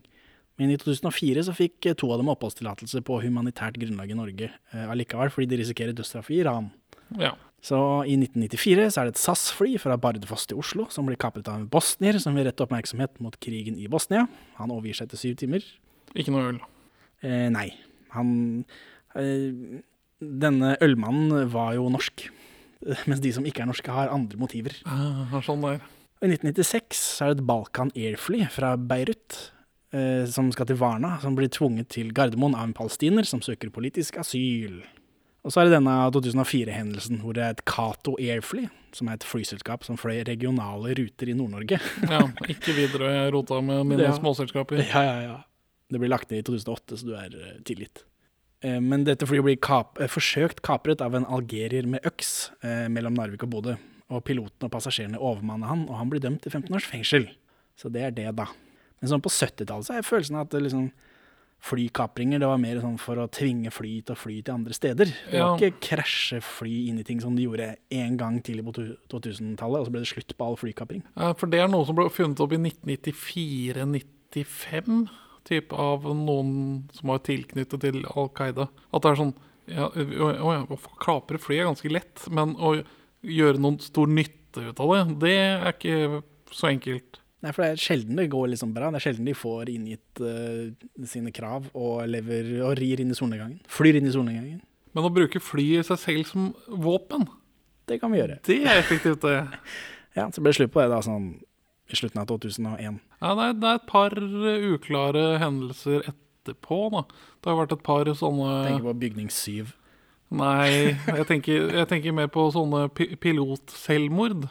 Speaker 1: Men i 2004 så fikk eh, to av dem oppholdstillatelse på humanitært grunnlag i Norge eh, allikevel, fordi de risikerer dødsstraff i Iran.
Speaker 2: Ja.
Speaker 1: Så i 1994 så er det et SAS-fly fra Bardufoss til Oslo som blir kapret av en bosnier som vil rette oppmerksomhet mot krigen i Bosnia. Han overgir seg etter syv timer.
Speaker 2: Ikke noe øl.
Speaker 1: Eh, nei, han eh, Denne ølmannen var jo norsk. Mens de som ikke er norske, har andre motiver.
Speaker 2: Ah, sånn der.
Speaker 1: I 1996 er det et Balkan Air-fly fra Beirut eh, som skal til Varna, som blir tvunget til Gardermoen av en palestiner som søker politisk asyl. Og så er det denne 2004-hendelsen hvor det er et Cato Air-fly, som er et flyselskap som fløy regionale ruter i Nord-Norge.
Speaker 2: Ja, ikke videre rota med mine
Speaker 1: Ja.
Speaker 2: småselskaper.
Speaker 1: Ja, ja, ja. Det blir lagt ned i 2008, så du er eh, tilgitt. Eh, Men dette flyet blir kap eh, forsøkt kapret av en algerier med øks eh, mellom Narvik og Bodø. Og piloten og passasjerene overmanner han, og han blir dømt til 15 års fengsel. Så det er det, da. Men sånn på 70-tallet så har følelsen av at det liksom, flykapringer det var mer sånn for å tvinge fly til å fly til andre steder. Det var
Speaker 2: Ja.
Speaker 1: ikke krasje fly inn i ting som de gjorde én gang tidlig på 2000-tallet, og så ble det slutt på all flykapring.
Speaker 2: Ja, For det er noe som ble funnet opp i 1994-95, typ av noen som var tilknyttet til Al Qaida. At det er sånn ja, å, å ja, Å kapre fly er ganske lett, men å gjøre noen stor nytte ut av det, det er ikke så enkelt.
Speaker 1: Nei, for det er sjelden det går liksom bra. Det er sjelden de får inngitt uh, sine krav og, lever, og rir inn i solnedgangen. Flyr inn i solnedgangen.
Speaker 2: Men å bruke fly i seg selv som våpen,
Speaker 1: Det kan vi gjøre.
Speaker 2: det er effektivt, det.
Speaker 1: Ja, Så ble det slutt på det da sånn i slutten av 2001.
Speaker 2: Ja, det er, det er et par eh, uklare hendelser etterpå, da. Det har vært et par sånne
Speaker 1: Tenker på bygning 7.
Speaker 2: Nei, jeg tenker, jeg tenker mer på sånne pi pilotselvmord.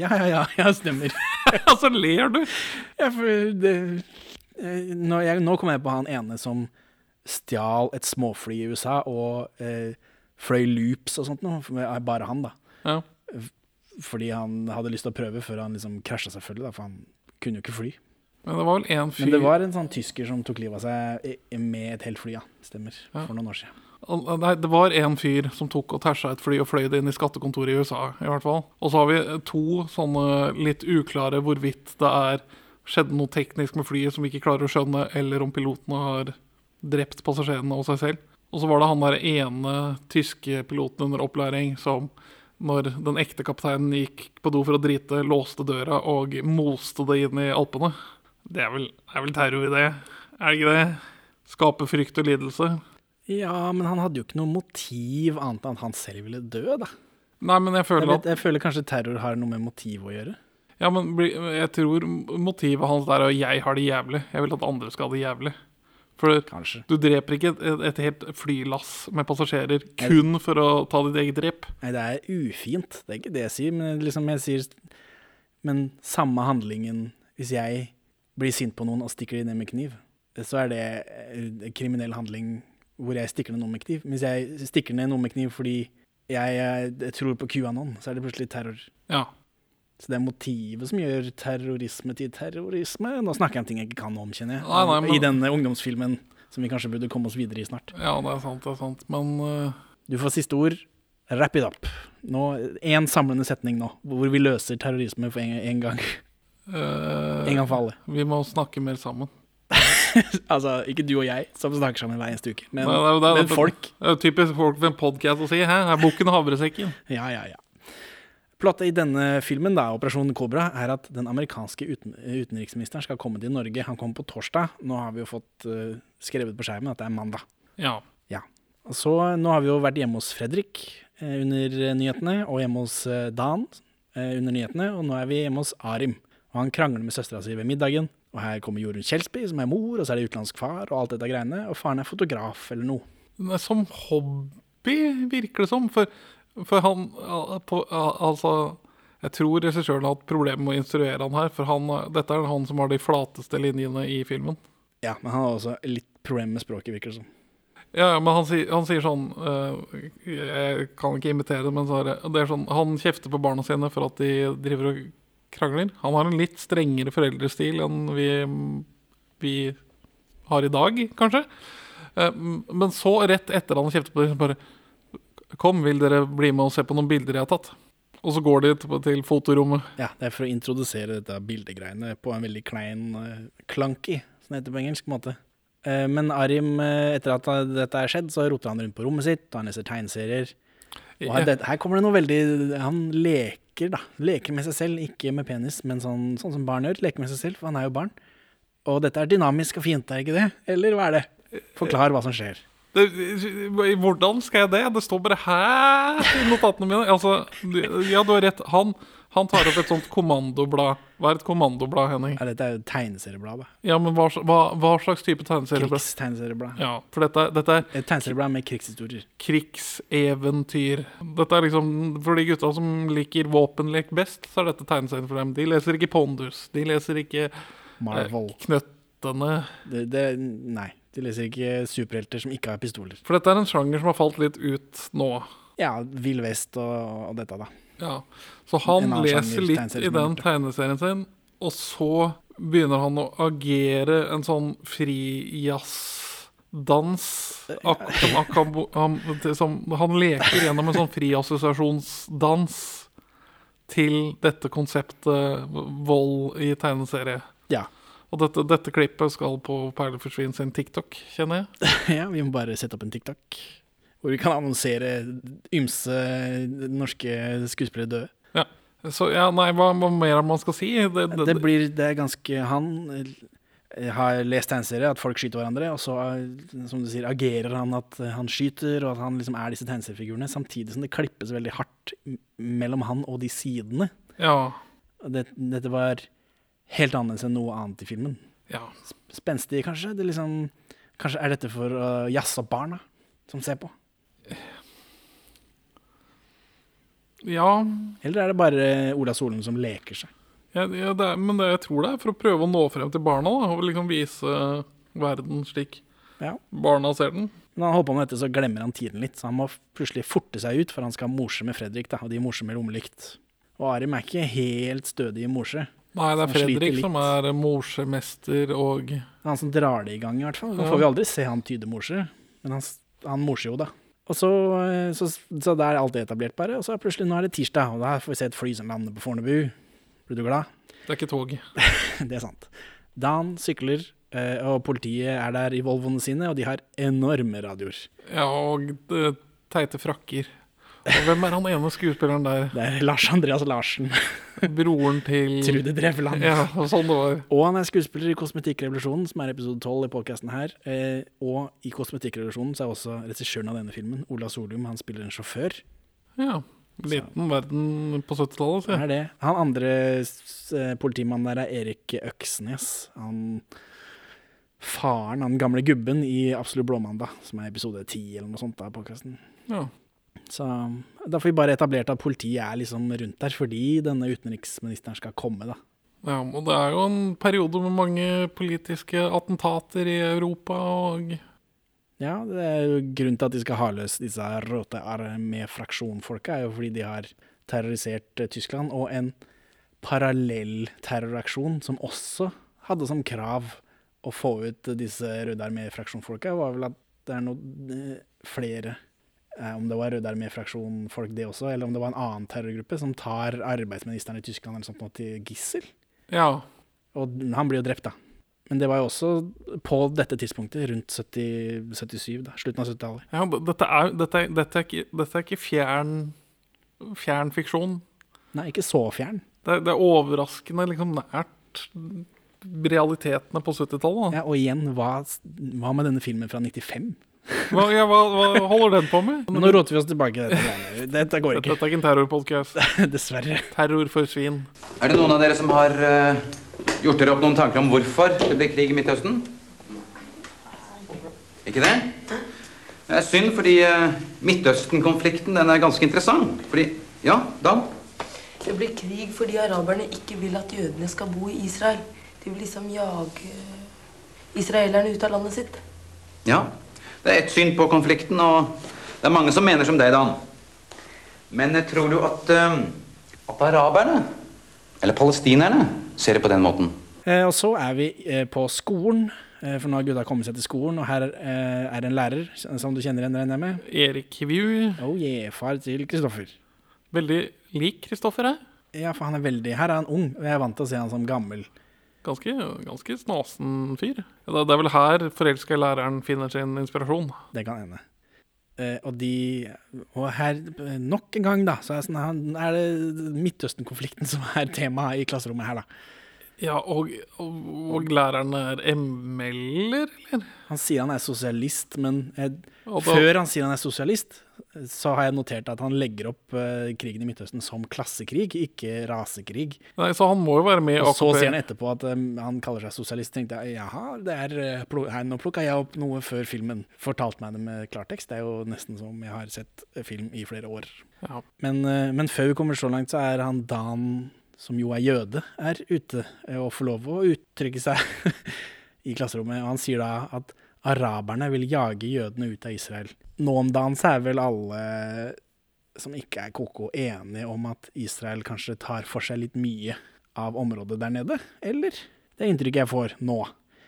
Speaker 1: Ja, ja, ja, ja, stemmer.
Speaker 2: Ja, så ler du!
Speaker 1: Ja, for det, eh, nå, jeg, nå kom jeg på han ene som stjal et småfly i USA og eh, fløy loops og sånt noe. Bare han, da.
Speaker 2: Ja.
Speaker 1: Fordi han hadde lyst til å prøve før han liksom krasja selvfølgelig, da, for han kunne jo ikke fly.
Speaker 2: Men det var vel en fyr
Speaker 1: Men det var en sånn tysker som tok livet av seg med et helt fly, ja. Stemmer.
Speaker 2: Ja.
Speaker 1: For noen år siden.
Speaker 2: Nei, det var en fyr som tok og tæsja et fly og fløy det inn i skattekontoret i USA, i hvert fall. Og så har vi to sånne litt uklare hvorvidt det er skjedde noe teknisk med flyet som vi ikke klarer å skjønne, eller om pilotene har drept passasjerene og seg selv. Og så var det han der ene tyske piloten under opplæring som når den ekte kapteinen gikk på do for å drite, låste døra og moste det inn i Alpene. Det er vel, er vel terror, det? Er det ikke det? Skape frykt og lidelse.
Speaker 1: Ja, men han hadde jo ikke noe motiv annet enn at han selv ville dø, da.
Speaker 2: Nei, men jeg
Speaker 1: Jeg,
Speaker 2: føler at
Speaker 1: vet, jeg føler kanskje terror har noe med motiv å gjøre.
Speaker 2: Ja, men jeg tror motivet hans der er at jeg har det jævlig. Jeg vil at andre skal ha det jævlig. For
Speaker 1: Kanskje.
Speaker 2: du dreper ikke et, et, helt flylass med passasjerer kun for å ta ditt eget rep.
Speaker 1: Nei, det er ufint. Det er ikke det jeg sier, men liksom jeg sier Men samme handlingen Hvis jeg blir sint på noen og stikker dem ned med kniv, så er det en kriminell handling hvor jeg stikker ned noen med kniv. Hvis jeg stikker ned noen med kniv fordi jeg, jeg tror på QAnon, så er det plutselig terror.
Speaker 2: Ja.
Speaker 1: Så det er motivet som gjør terrorisme til terrorisme. Nå snakker jeg om ting jeg ikke kan om, kjenner jeg.
Speaker 2: Nei, nei, men-
Speaker 1: I denne ungdomsfilmen som vi kanskje burde komme oss videre i snart.
Speaker 2: ja, det er sant, det er sant. Men uh...
Speaker 1: Du får siste ord. Wrap it up. Én samlende setning nå, hvor vi løser terrorisme for en, en gang.
Speaker 2: Uh,
Speaker 1: En gang for alle.
Speaker 2: vi må snakke mer sammen.
Speaker 1: altså, ikke du og jeg som snakker sammen hver eneste uke, men,
Speaker 2: Nei, det er det er,
Speaker 1: men folk.
Speaker 2: Det er typisk folk ved en podkast å si 'hæ, er bukken havresekken'?
Speaker 1: Ja, ja, ja. Plottet i denne filmen, da, Operasjon Cobra, er at den amerikanske uten, utenriksministeren skal komme til Norge. Han kommer på torsdag. Nå har vi jo fått uh, skrevet på skjermen at det er mandag.
Speaker 2: Ja.
Speaker 1: Og så Nå har vi jo vært hjemme hos Fredrik eh, under nyhetene, og hjemme hos eh, Dan eh, under nyhetene, og nå er vi hjemme hos Arim. Og Han krangler med søstera si ved middagen, og her kommer Jorunn Kjelsby, som er mor, og så er det utenlandsk far, og alt dette greiene, og faren er fotograf eller noe.
Speaker 2: Som hobby, virker det som. For, for han på, Altså Jeg tror regissøren har hatt problemer med å instruere han her, for han, dette er han som har de flateste linjene i filmen.
Speaker 1: Ja, men han har også litt problemer med språket, virker det som.
Speaker 2: Ja, men han, sier- han sier sånn uh, Jeg kan ikke imitere det, men er det, det er sånn Han kjefter på barna sine for at de driver og krangler. Han har en litt strengere foreldrestil enn vi, vi har i dag, kanskje. Uh, Men så, rett etter han kjefter på dem, bare Kom, vil dere bli med og se på noen bilder jeg har tatt? Og så går de til, fotorommet.
Speaker 1: Ja, det er for å introdusere dette bildegreiene på en veldig klein klanky, clunky, som det heter på engelsk måte. Eh, men Arim, eh, etter at dette er skjedd, så roter han rundt på rommet sitt, og han leser tegneserier. Og her, det, her kommer det noe veldig Han leker, da. Leker med seg selv, ikke med penis, men sånn, sånn som barn gjør. Leker med seg selv, for han er jo barn. Og dette er dynamisk og fint, er ikke det? Eller hva er det? Forklar hva som skjer.
Speaker 2: Hvordan skal jeg det? Det står bare 'hæ?' i notatene mine. Altså, ja, du har rett. Han, han tar opp et sånt kommandoblad. Hva er et kommandoblad, Henning?
Speaker 1: Ja, dette er jo tegneserieblad,
Speaker 2: Ja, men hva, hva, hva slags type tegneserieblad?
Speaker 1: Krigstegneserieblad.
Speaker 2: Ja, for dette, dette er
Speaker 1: Et tegneserieblad med krigshistorier.
Speaker 2: krigseventyr. Dette er liksom For de gutta som liker våpenlek best, så er dette tegneserien for dem. De leser ikke Pondus. De leser ikke
Speaker 1: Marvel.
Speaker 2: eh, Knøttene.
Speaker 1: Det, det, nei, de leser ikke superhelter som ikke har pistoler.
Speaker 2: For dette er en sjanger som har falt litt ut nå.
Speaker 1: Ja, Vill Vest og, og dette, da.
Speaker 2: Ja, Så han leser
Speaker 1: sjanger
Speaker 2: litt i den tegneserien sin, og så begynner han å agere en sånn frijazzdans. Ak han, han leker gjennom en sånn friassosiasjonsdans til dette konseptet vold i tegneserie.
Speaker 1: Ja.
Speaker 2: Og dette, dette klippet skal på Perleforsvin sin TikTok, kjenner jeg.
Speaker 1: ja, vi må bare sette opp en TikTok. Hvor vi kan annonsere ymse norske skuespillere døde.
Speaker 2: Så ja, nei, hva, hva mer er man skal si? Det, det,
Speaker 1: Det blir det er ganske Han eh, har lest tegneserier, at folk skyter hverandre, og så, eh, som du sier, agerer han at han skyter, og at han liksom er disse tegneseriefigurene, samtidig som det klippes veldig hardt mellom han og de sidene.
Speaker 2: ja,
Speaker 1: Og Det, dette var helt annerledes enn noe annet i filmen.
Speaker 2: ja.
Speaker 1: Spenstig, kanskje? Det liksom, kanskje er dette for å opp barna som ser på?
Speaker 2: Ja,
Speaker 1: Eller er det bare Ola Solen som leker seg?
Speaker 2: Ja, ja det er, men det, jeg tror det er for å prøve å nå frem til barna. Da, og liksom vise verden slik
Speaker 1: Ja.
Speaker 2: barna ser den.
Speaker 1: Når han holder på med dette, så glemmer han tiden litt, så han må plutselig forte seg ut, for han skal morse med Fredrik, da, og de morser med rommelikt. Og Arim er ikke helt stødig i morse.
Speaker 2: Nei, det er Fredrik som er morsemester og
Speaker 1: han som drar det i gang, i hvert fall. Nå får vi aldri se han tyde morse, men han, han morser jo, da. Og så, eh, så, så der er alt etablert, bare. Og så er plutselig, nå er det tirsdag, og da får vi se et fly som lander på Fornebu. Blir du glad?
Speaker 2: Det er ikke tog.
Speaker 1: det er sant. Dan sykler, eh, og politiet er der i Volvoene sine, og de har enorme radioer.
Speaker 2: Ja, og eh, teite frakker. Og hvem er han ene skuespilleren der?
Speaker 1: Det er Lars Andreas Larsen.
Speaker 2: Broren til
Speaker 1: Trude Drevland.
Speaker 2: Ja, sånn det var.
Speaker 1: Og han er skuespiller i Kosmetikkrevolusjonen, som er episode 12 i podkasten her. Eh, og i Kosmetikkrevolusjonen så er også regissøren av denne filmen, Ola Solum, han spiller en sjåfør.
Speaker 2: Ja. Liten verden på 70-tallet,
Speaker 1: Det
Speaker 2: sier jeg.
Speaker 1: er det. Han andre eh, politimannen der er Erik Øksnes. Han faren, han gamle gubben i Absolutt blåmandag, som er episode 10 eller noe sånt av podkasten.
Speaker 2: Ja.
Speaker 1: Så da får vi bare etablert at politiet er liksom rundt der fordi denne utenriksministeren skal komme, da.
Speaker 2: ja, og det er jo en periode med mange politiske attentater i Europa og
Speaker 1: Ja, det er jo grunnen til at de skal ha løs disse Rote Armee-fraksjonfolka, er jo fordi de har terrorisert eh, Tyskland, og en parallell terroraksjon som også hadde som krav å få ut disse Røde Armee-fraksjonfolka, var vel at det er noe eh, flere om det var Røde Armee-fraksjonfolk det også, eller om det var en annen terrorgruppe som tar arbeidsministeren i Tyskland eller sånt til gissel.
Speaker 2: Ja.
Speaker 1: Og han blir jo drept, da. Men det var jo også på dette tidspunktet, rundt 70, 77, da, slutten av 70-tallet.
Speaker 2: ja dette, er, dette, er, dette, er ikke, dette er ikke fjern, fjern fiksjon.
Speaker 1: Nei, ikke så fjern.
Speaker 2: Det, det er overraskende liksom nært realitetene på 70-tallet.
Speaker 1: Ja, og igjen, hva, hva med denne filmen fra 95?
Speaker 2: Hva, ja, hva, hva holder den på med?
Speaker 1: Nå roter vi oss tilbake dette. Dette går ikke.
Speaker 2: dette er ikke en terrorpodkast.
Speaker 1: Dessverre.
Speaker 2: Terror for svin.
Speaker 9: Er det noen av dere som har uh, gjort dere opp noen tanker om hvorfor det ble krig i Midtøsten? Ikke det? Det er synd, fordi uh, Midtøsten-konflikten den er ganske interessant. Fordi Ja, Dan?
Speaker 3: Det blir krig fordi araberne ikke vil at jødene skal bo i Israel. De vil liksom jage israelerne ut av landet sitt.
Speaker 9: Ja, det er ett syn på konflikten, og det er mange som mener som deg, Dan. Men eh, tror du at, eh, at araberne, eller palestinerne, ser det på den måten?
Speaker 1: Eh, og så er vi eh, på skolen, eh, for nå har gutta kommet seg til skolen, og her eh, er det en lærer som du kjenner igjen, regner jeg med.
Speaker 2: Erik Hivju.
Speaker 1: Oh yeah, far til Kristoffer.
Speaker 2: Veldig lik Kristoffer jeg.
Speaker 1: Ja, for han er veldig Her er han ung, og jeg er vant til å se han som gammel.
Speaker 2: Ganske, ganske snasen fyr. Det er vel her forelska læreren finner sin inspirasjon.
Speaker 1: Det kan hende. Eh, og de Og her, nok en gang, da, så er, sånn, er det Midtøsten-konflikten som er temaet i klasserommet her, da.
Speaker 2: Ja, og, og, og læreren er ML-er, eller?
Speaker 1: Han sier han er sosialist, men jeg, før han sier han er sosialist, så har jeg notert at han legger opp uh, krigen i Midtøsten som klassekrig, ikke rasekrig.
Speaker 2: Nei, så han må jo være med i
Speaker 1: Og så
Speaker 2: AKP.
Speaker 1: sier han etterpå at um, han kaller seg sosialist. tenkte jeg, jaha, det er, eh, her, nå plukka jeg opp noe før filmen fortalte meg det med klartekst. Det er jo nesten som jeg har sett film i flere år.
Speaker 2: Ja.
Speaker 1: Men, uh, men før vi kommer så langt, så er han Dan, som jo er jøde, er ute og får lov å uttrykke seg i klasserommet. Og han sier da at araberne vil jage jødene ut av Israel. Nå om dagen så er vel alle som ikke er koko enige om at Israel kanskje tar for seg litt mye av området der nede, eller? Det er inntrykket jeg får nå.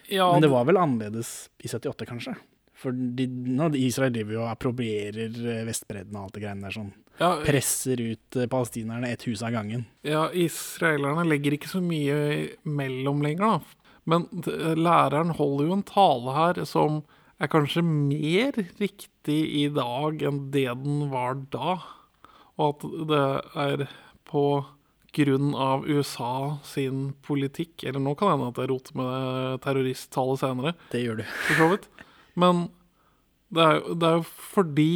Speaker 2: Ja,
Speaker 1: Men det var vel annerledes i 78, kanskje? For de, nå, Israel driver jo og approprierer eh, Vestbredden og alt det greiene der sånn.
Speaker 2: Ja,
Speaker 1: Presser ut eh, palestinerne ett hus av gangen.
Speaker 2: Ja, israelerne legger ikke så mye mellom lenger, da. Men læreren holder jo en tale her som er kanskje mer riktig i dag enn det den var da. Og at det er på grunn av USA sin politikk Eller nå kan det hende at jeg roter med terroristtallet senere,
Speaker 1: Det gjør du.
Speaker 2: for så vidt. Men det er, jo- det er jo fordi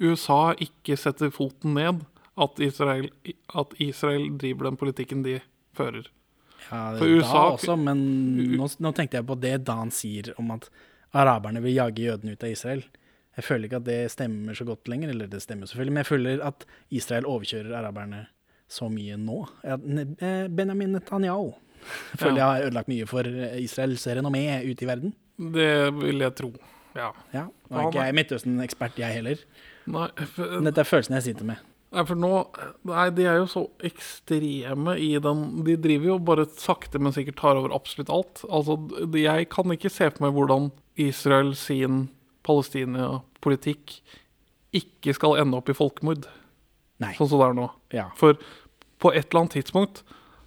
Speaker 2: USA ikke setter foten ned at Israel, at Israel driver den politikken de fører.
Speaker 1: Ja, det,
Speaker 2: For
Speaker 1: da også, men nå, nå tenkte jeg på det Dan sier om at araberne vil jage jødene ut av Israel. Jeg føler ikke at det stemmer så godt lenger, eller det stemmer selvfølgelig, men jeg føler at Israel overkjører araberne så mye nå. Eh, Benjamin Netanyahu føler jeg har ødelagt mye for Israels renommé ute i verden.
Speaker 2: Det vil jeg tro. Ja.
Speaker 1: Ja, Nå er ikke jeg Midtøsten-ekspert, jeg heller.
Speaker 2: Nei,
Speaker 1: dette er følelsen jeg sitter med.
Speaker 2: Nei, for nå Nei, de er jo så ekstreme i den De driver jo bare sakte, men sikkert tar over absolutt alt. Altså, jeg kan ikke se for meg hvordan Israel sin Palestina-politikk ikke skal ende opp i folkemord,
Speaker 1: Nei.
Speaker 2: sånn som det er nå.
Speaker 1: Ja.
Speaker 2: For på et eller annet tidspunkt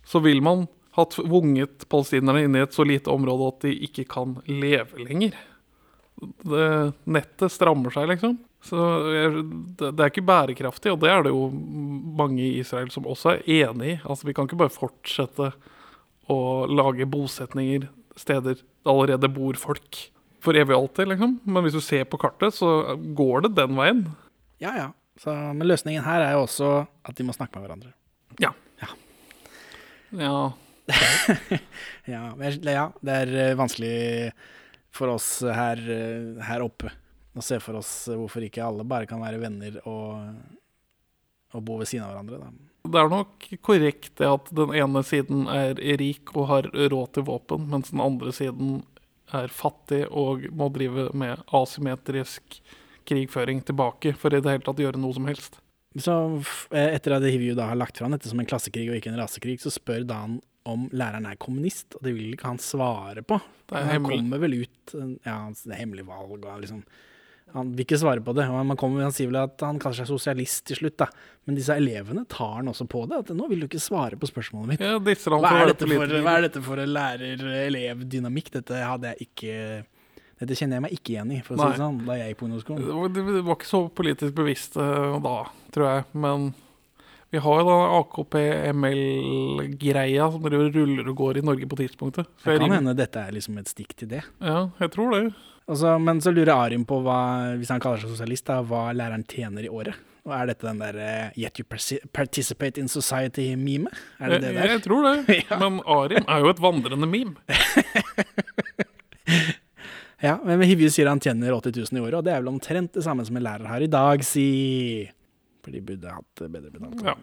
Speaker 2: så vil man ha tvunget palestinerne inn i et så lite område at de ikke kan leve lenger. Det, nettet strammer seg, liksom. Så det, er ikke bærekraftig, og det er det jo mange i Israel som også er enig i. Altså, vi kan ikke bare fortsette å lage bosetninger steder det allerede bor folk for evig og alltid, liksom. Men hvis du ser på kartet, så går det den veien.
Speaker 1: Ja, ja. Så, men løsningen her er jo også at de må snakke med hverandre.
Speaker 2: Ja.
Speaker 1: Ja.
Speaker 2: Ja.
Speaker 1: Ja, ja det er eh, vanskelig for oss her, eh, her oppe å se for oss eh, hvorfor ikke alle bare kan være venner og, og bo ved siden av hverandre. Da.
Speaker 2: Det er nok korrekt det at den ene siden er rik og har råd til våpen, mens den andre siden er fattig og må drive med asymmetrisk krigføring tilbake for i det hele tatt gjøre noe som helst.
Speaker 1: Så eh, etter at Hivju da har lagt fram dette som en klassekrig og ikke en rasekrig, så spør Dan om læreren er kommunist, og det vil ikke han svare på.
Speaker 2: Det
Speaker 1: han
Speaker 2: hemmelig.
Speaker 1: kommer vel ut eh, Ja, det er hemmelig valg og liksom Han vil ikke svare på det. og Man kommer, han sier vel at han kaller seg sosialist til slutt, da. Men disse elevene tar han også på det. At 'nå vil du ikke svare på spørsmålet mitt'.
Speaker 2: Ja,
Speaker 1: Hva er, for, hva er dette for en lærer-elev-dynamikk? Dette hadde jeg ikke Dette kjenner jeg meg ikke igjen i, for å si det sånn, da jeg gikk på ungdomsskolen.
Speaker 2: Det var, det var ikke så politisk bevisst da, tror jeg. Men vi har jo da AKP-ML-greia som driver ruller og går i Norge på tidspunktet. Så
Speaker 1: Det kan
Speaker 2: rim-
Speaker 1: hende dette er liksom et stikk til det.
Speaker 2: Ja, jeg tror det.
Speaker 1: Og så- men så lurer Arim på hva, hvis han kaller seg sosialist, da, hva læreren tjener i året. Og er dette den der uh, 'yet you participate in society'-meme? Er det det
Speaker 2: jeg, jeg tror det. Men Arim er jo et vandrende meme.
Speaker 1: Ja, men Hivju sier han tjener 80 000 i året, og det er vel omtrent det samme som en lærer har i dag, si. For de burde hatt bedre betalt.
Speaker 2: Ja.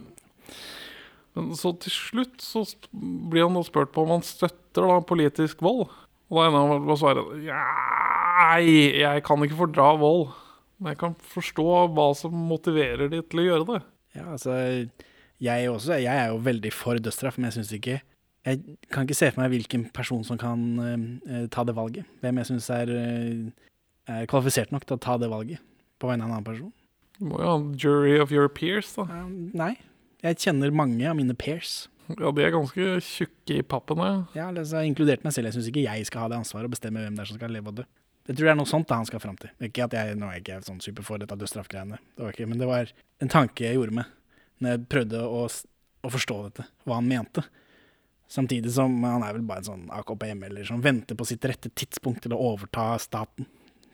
Speaker 2: Men så til slutt så blir han da spurt på om han støtter da politisk vold. Og da ender han med å svare Nei, jeg kan ikke fordra vold. Men jeg kan forstå hva som motiverer de til å gjøre det.
Speaker 1: Ja, altså Jeg også. Jeg er jo veldig for dødsstraff, men jeg syns ikke Jeg kan ikke se for meg hvilken person som kan uh, ta det valget. Hvem jeg syns er, uh, er kvalifisert nok til å ta det valget på vegne av en annen person.
Speaker 2: Du må jo ha en jury of your peers, da.
Speaker 1: Uh, nei. Jeg kjenner mange av mine peers.
Speaker 2: Ja, de er ganske tjukke i pappene.
Speaker 1: Ja, altså, inkludert meg selv. Jeg syns ikke jeg skal ha det ansvaret å bestemme hvem det er som skal leve og dø. Jeg tror det er noe sånt da han skal fram til. Ikke at jeg, Nå er jeg ikke sånn super for dette dødsstraffgreiene, det men det var en tanke jeg gjorde meg når jeg prøvde å, å forstå dette, hva han mente. Samtidig som han er vel bare en sånn AKP-melder som venter på sitt rette tidspunkt til å overta staten.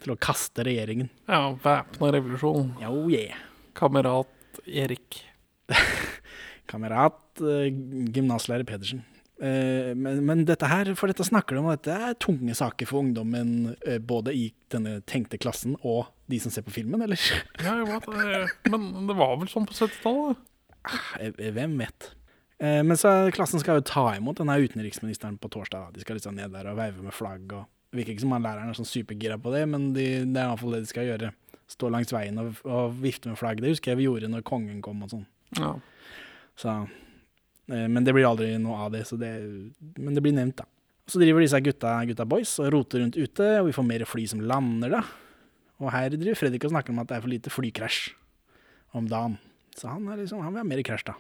Speaker 1: Til å kaste regjeringen.
Speaker 2: Ja, væpna revolusjon.
Speaker 1: Oh yeah.
Speaker 2: Kamerat Erik.
Speaker 1: Kamerat, eh, gymnaslærer Pedersen. Eh, men, men dette her, for dette snakker de om dette er tunge saker for ungdommen, eh, både i denne tenkte klassen og de som ser på filmen, eller?
Speaker 2: Ja. Men det var vel sånn på 70-tallet?
Speaker 1: Eh, Hvem vet? Men så klassen skal jo ta imot denne utenriksministeren på torsdag. De skal liksom ned der og veive med flagg. og Det virker ikke som han læreren er sånn supergira på det, men de, det er iallfall det de skal gjøre. Stå langs veien og, og vifte med flagg. Det husker jeg vi gjorde når kongen kom og sånn.
Speaker 2: Ja.
Speaker 1: Så, eh, men det blir aldri noe av det, så det, men det blir nevnt, da. Så driver disse gutta, gutta boys og roter rundt ute, og vi får mer fly som lander, da. Og her driver Fredrik og snakker om at det er for lite flykrasj om dagen. Så han, liksom, han vil ha mer krasj, da.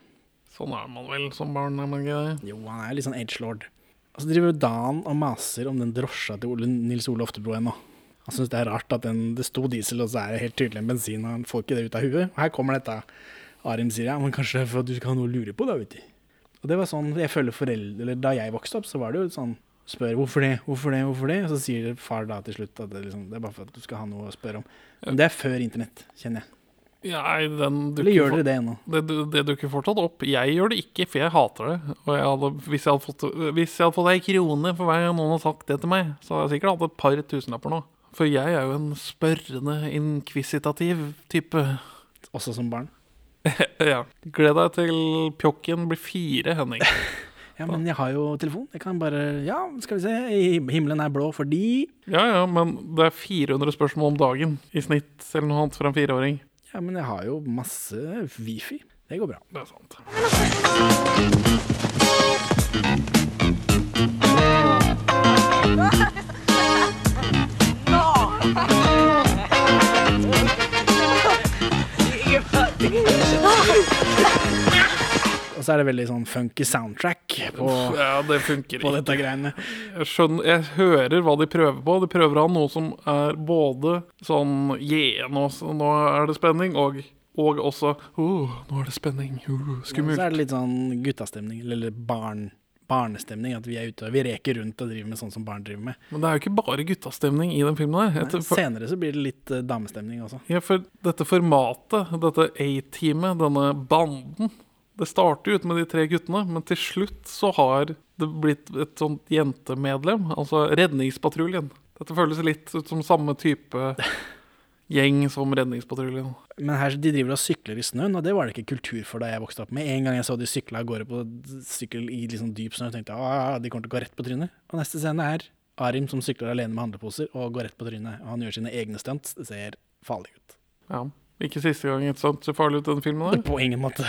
Speaker 2: Sånn er man vel som barn, er man ikke det?
Speaker 1: Jo, han er litt sånn edgelord. Og så driver Dan og maser om den drosja til Ole, Nils Ole Oftebro ennå. Han syns det er rart at den, det sto diesel, og så er det helt tydelig en bensin, og han får ikke det ut av huet. Og her kommer dette. Arim sier ja, men kanskje for at du skal ha noe å lure på, da, vet du. Og det var sånn jeg føler foreldre Eller da jeg vokste opp, så var det jo sånn Spør hvorfor det, hvorfor det, hvorfor det? Og så sier far da til slutt at det, liksom, det er bare for at du skal ha noe å spørre om. Men det er før internett, kjenner jeg.
Speaker 2: Ja, nei,
Speaker 1: Eller gjør dere det ennå?
Speaker 2: Det, det, det dukker fortsatt opp. Jeg gjør det ikke, for jeg hater det. Og jeg hadde, hvis, jeg hadde fått, hvis jeg hadde fått ei krone for hver gang noen har sagt det til meg, så hadde jeg sikkert hatt et par tusenlapper nå. For jeg er jo en spørrende, inkvisitativ type.
Speaker 1: Også som barn?
Speaker 2: ja. Gled deg til pjokken blir fire, Henning.
Speaker 1: Ja, men jeg har jo telefon. Jeg kan bare Ja, skal vi se. Himmelen er blå fordi
Speaker 2: Ja ja, men det er 400 spørsmål om dagen i snitt, eller noe annet for en fireåring.
Speaker 1: Ja, men jeg har jo masse wifi. Det går bra.
Speaker 2: Det er sant.
Speaker 1: Og så er det veldig sånn funky soundtrack på,
Speaker 2: Ja, det
Speaker 1: på dette greiene.
Speaker 2: Jeg skjønner, jeg hører hva de prøver på. De prøver å ha noe som er både sånn Yeah, nå, nå er det spenning, og, og også oh, nå er det spenning. Uh,
Speaker 1: Så er det litt sånn guttastemning, eller barn, barnestemning. At vi er ute og vi reker rundt og driver med sånn som barn driver med.
Speaker 2: Men det er jo ikke bare guttastemning i den filmen her. Etter, for,
Speaker 1: senere så blir det litt uh, damestemning også.
Speaker 2: ja, for dette formatet, dette A-teamet, denne banden Det starter jo ut med de tre guttene, men til slutt så har det blitt et sånt jentemedlem. Altså Redningspatruljen. Dette føles litt ut som samme type gjeng som Redningspatruljen.
Speaker 1: Men her de driver og sykler i snøen, og det var det ikke kultur for da jeg vokste opp. Med en gang jeg så de sykla av gårde på sykkel i liksom dyp snø, tenkte jeg at de kommer til å gå rett på trynet. Og neste scene er Arim som sykler alene med handleposer og går rett på trynet. Og han gjør sine egne stunts. Det ser farlig ut.
Speaker 2: Ja. Ikke siste gang et sånt ser farlig ut den filmen der.
Speaker 1: På ingen måte.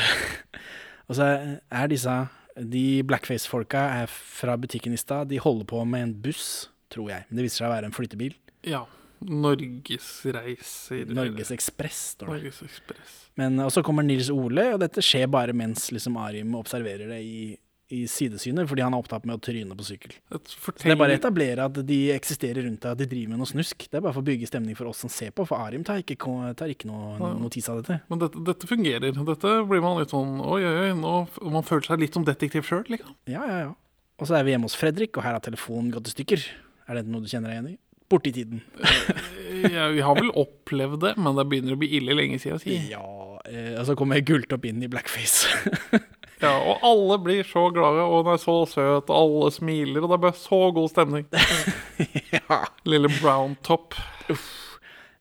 Speaker 1: og så er disse De blackface-folka er fra butikken i stad. De holder på med en buss, tror jeg. Men det viser seg å være en flyttebil.
Speaker 2: Ja. Norgesreiser
Speaker 1: Norges Ekspress, står det.
Speaker 2: Norges Ekspress.
Speaker 1: Men og så kommer Nils Ole, og dette skjer bare mens liksom Arim observerer det i, i sidesynet, fordi han er opptatt med å tryne på sykkel. Fortell... Det er bare å etablere at de eksisterer rundt deg, at de driver med noe snusk. Det er bare for å bygge stemning for oss som ser på, for Arim tar ikke, tar ikke noe notis av dette.
Speaker 2: Men dette, dette fungerer. Dette blir man litt sånn Oi, oi, oi. Nå, man føler seg litt som detektiv sjøl, liksom.
Speaker 1: Ja, ja, ja. Og så er vi hjemme hos Fredrik, og her har telefonen gått i stykker. Er det noe du kjenner deg igjen i? Borte i tiden.
Speaker 2: Ja, vi har vel opplevd det, men det begynner å bli ille lenge siden. Si.
Speaker 1: Ja, eh, og så kommer Gulltopp inn i blackface.
Speaker 2: Ja, og alle blir så glade, og hun er så søt, og alle smiler, og det er bare så god stemning.
Speaker 1: ja.
Speaker 2: Lille brown top.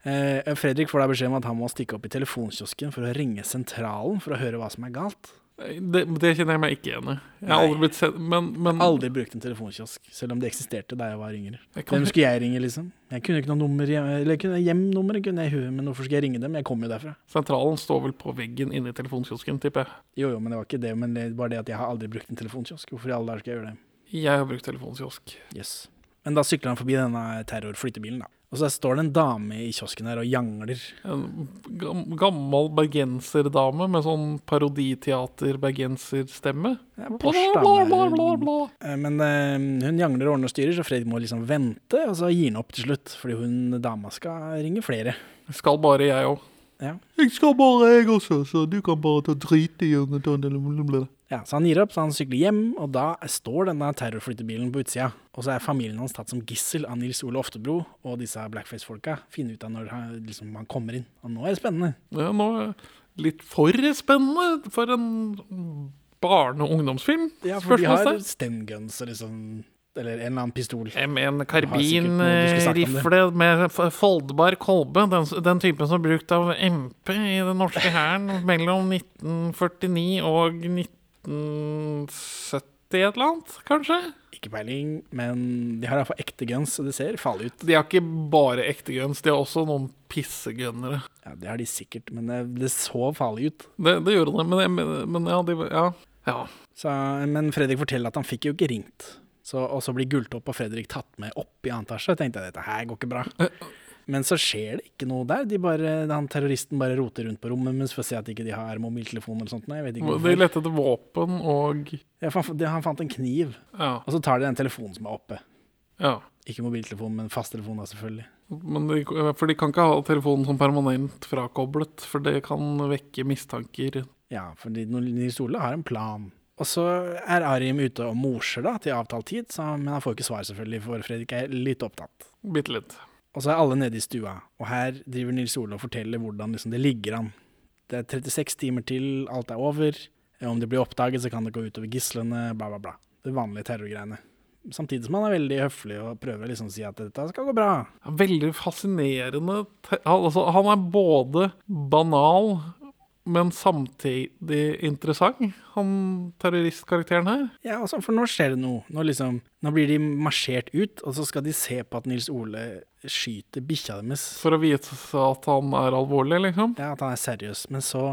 Speaker 1: Eh, Fredrik får da beskjed om at han må stikke opp i telefonkiosken for å ringe sentralen for å høre hva som er galt.
Speaker 2: Det, det kjenner jeg meg ikke igjen i. Jeg har
Speaker 1: Nei.
Speaker 2: aldri blitt sett Men, men
Speaker 1: Aldri brukt en telefonkiosk, selv om det eksisterte da jeg var yngre.
Speaker 2: Jeg
Speaker 1: Hvem skulle jeg ringe, liksom? Jeg kunne ikke noe nummer eller kunne hjem-nummeret kunne jeg i huet, men hvorfor skulle jeg ringe dem? Jeg kommer jo derfra.
Speaker 2: sentralen står vel på veggen inne i telefonkiosken, tipper jeg.
Speaker 1: Jo, jo, men det var ikke det, men det var det at jeg har aldri brukt en telefonkiosk. Hvorfor i alle dager skal jeg gjøre det?
Speaker 2: Jeg har brukt telefonkiosk.
Speaker 1: Yes. Men da sykler han forbi denne terrorflyttebilen, da. Og så står det en dame i kiosken her og jangler.
Speaker 2: En gammel bergenserdame med sånn paroditeater-bergenserstemme.
Speaker 1: Ja. Eh, Men uh, hun jangler og ordner og styrer, så Fredrik må liksom vente, og så gir han opp til slutt. Fordi hun dama skal ringe flere.
Speaker 2: Skal bare jeg òg.
Speaker 1: Ja.
Speaker 2: Jeg skal bare jeg også, så du kan bare ta drit i ungen.
Speaker 1: Ja, Så han gir opp, så han sykler hjem, og da står denne terrorflyttebilen på utsida. Og så er familien hans tatt som gissel av Nils Ole Oftebro og disse blackface-folka. Finne ut av når han, liksom, han kommer inn. Og nå er det spennende.
Speaker 2: Ja, nå er det litt for spennende for en barne- og ungdomsfilm.
Speaker 1: Ja, for de har stenguns og liksom Eller en eller annen pistol.
Speaker 2: En karbinrifle med foldbar kolbe. Den, den typen som er brukt av MP i den norske hæren mellom 1949 og 1970 et eller annet, kanskje?
Speaker 1: Ikke peiling, men de har iallfall ekte guns, så det ser farlig ut.
Speaker 2: De har ikke bare ekte guns, de har også noen pissegunnere.
Speaker 1: Ja, Det har de sikkert, men det, det så farlig ut.
Speaker 2: Det, det gjorde det, men, men, ja, de, ja. ja.
Speaker 1: Så, men Fredrik forteller at han fikk jo ikke ringt. Så, og så blir Gulltopp og Fredrik tatt med opp i annen etasje. Tenkte jeg dette her går ikke bra. Men så skjer det ikke noe der. De bare, han Terroristen bare roter rundt på rommet mens å se at ikke de har mobiltelefon eller sånt. Nei, jeg vet ikke
Speaker 2: De lette etter våpen og
Speaker 1: Ja, han, fant en kniv,
Speaker 2: Ja.
Speaker 1: og så tar de den telefonen som er oppe.
Speaker 2: ja.
Speaker 1: Ikke mobiltelefon, men fasttelefon da, selvfølgelig.
Speaker 2: Men de, for de kan ikke ha telefonen som permanent frakoblet, for det kan vekke mistanker.
Speaker 1: Ja, for Nils Ole har en plan. Og så er Arim ute og morser da, til avtalt tid, så, men han får ikke svar selvfølgelig, for Fredrik er litt opptatt.
Speaker 2: Bitte litt.
Speaker 1: Og så er alle nede i stua, og her driver Nils Ole og forteller hvordan liksom, det ligger an. Det er 36 timer til, alt er over. Om det blir oppdaget, så kan det gå utover gislene, bla, bla, bla. Det vanlige terrorgreiene. Samtidig som han er veldig høflig og prøver liksom å si at dette skal gå bra.
Speaker 2: Veldig fascinerende. Altså, han er både banal, men samtidig interessant, han terroristkarakteren her.
Speaker 1: Ja, altså, for nå skjer det noe. Nå, liksom, nå blir de marsjert ut, og så skal de se på at Nils Ole skyter bikkja deres.
Speaker 2: For å vite at han er alvorlig, liksom.
Speaker 1: Ja, at han er seriøs. Men så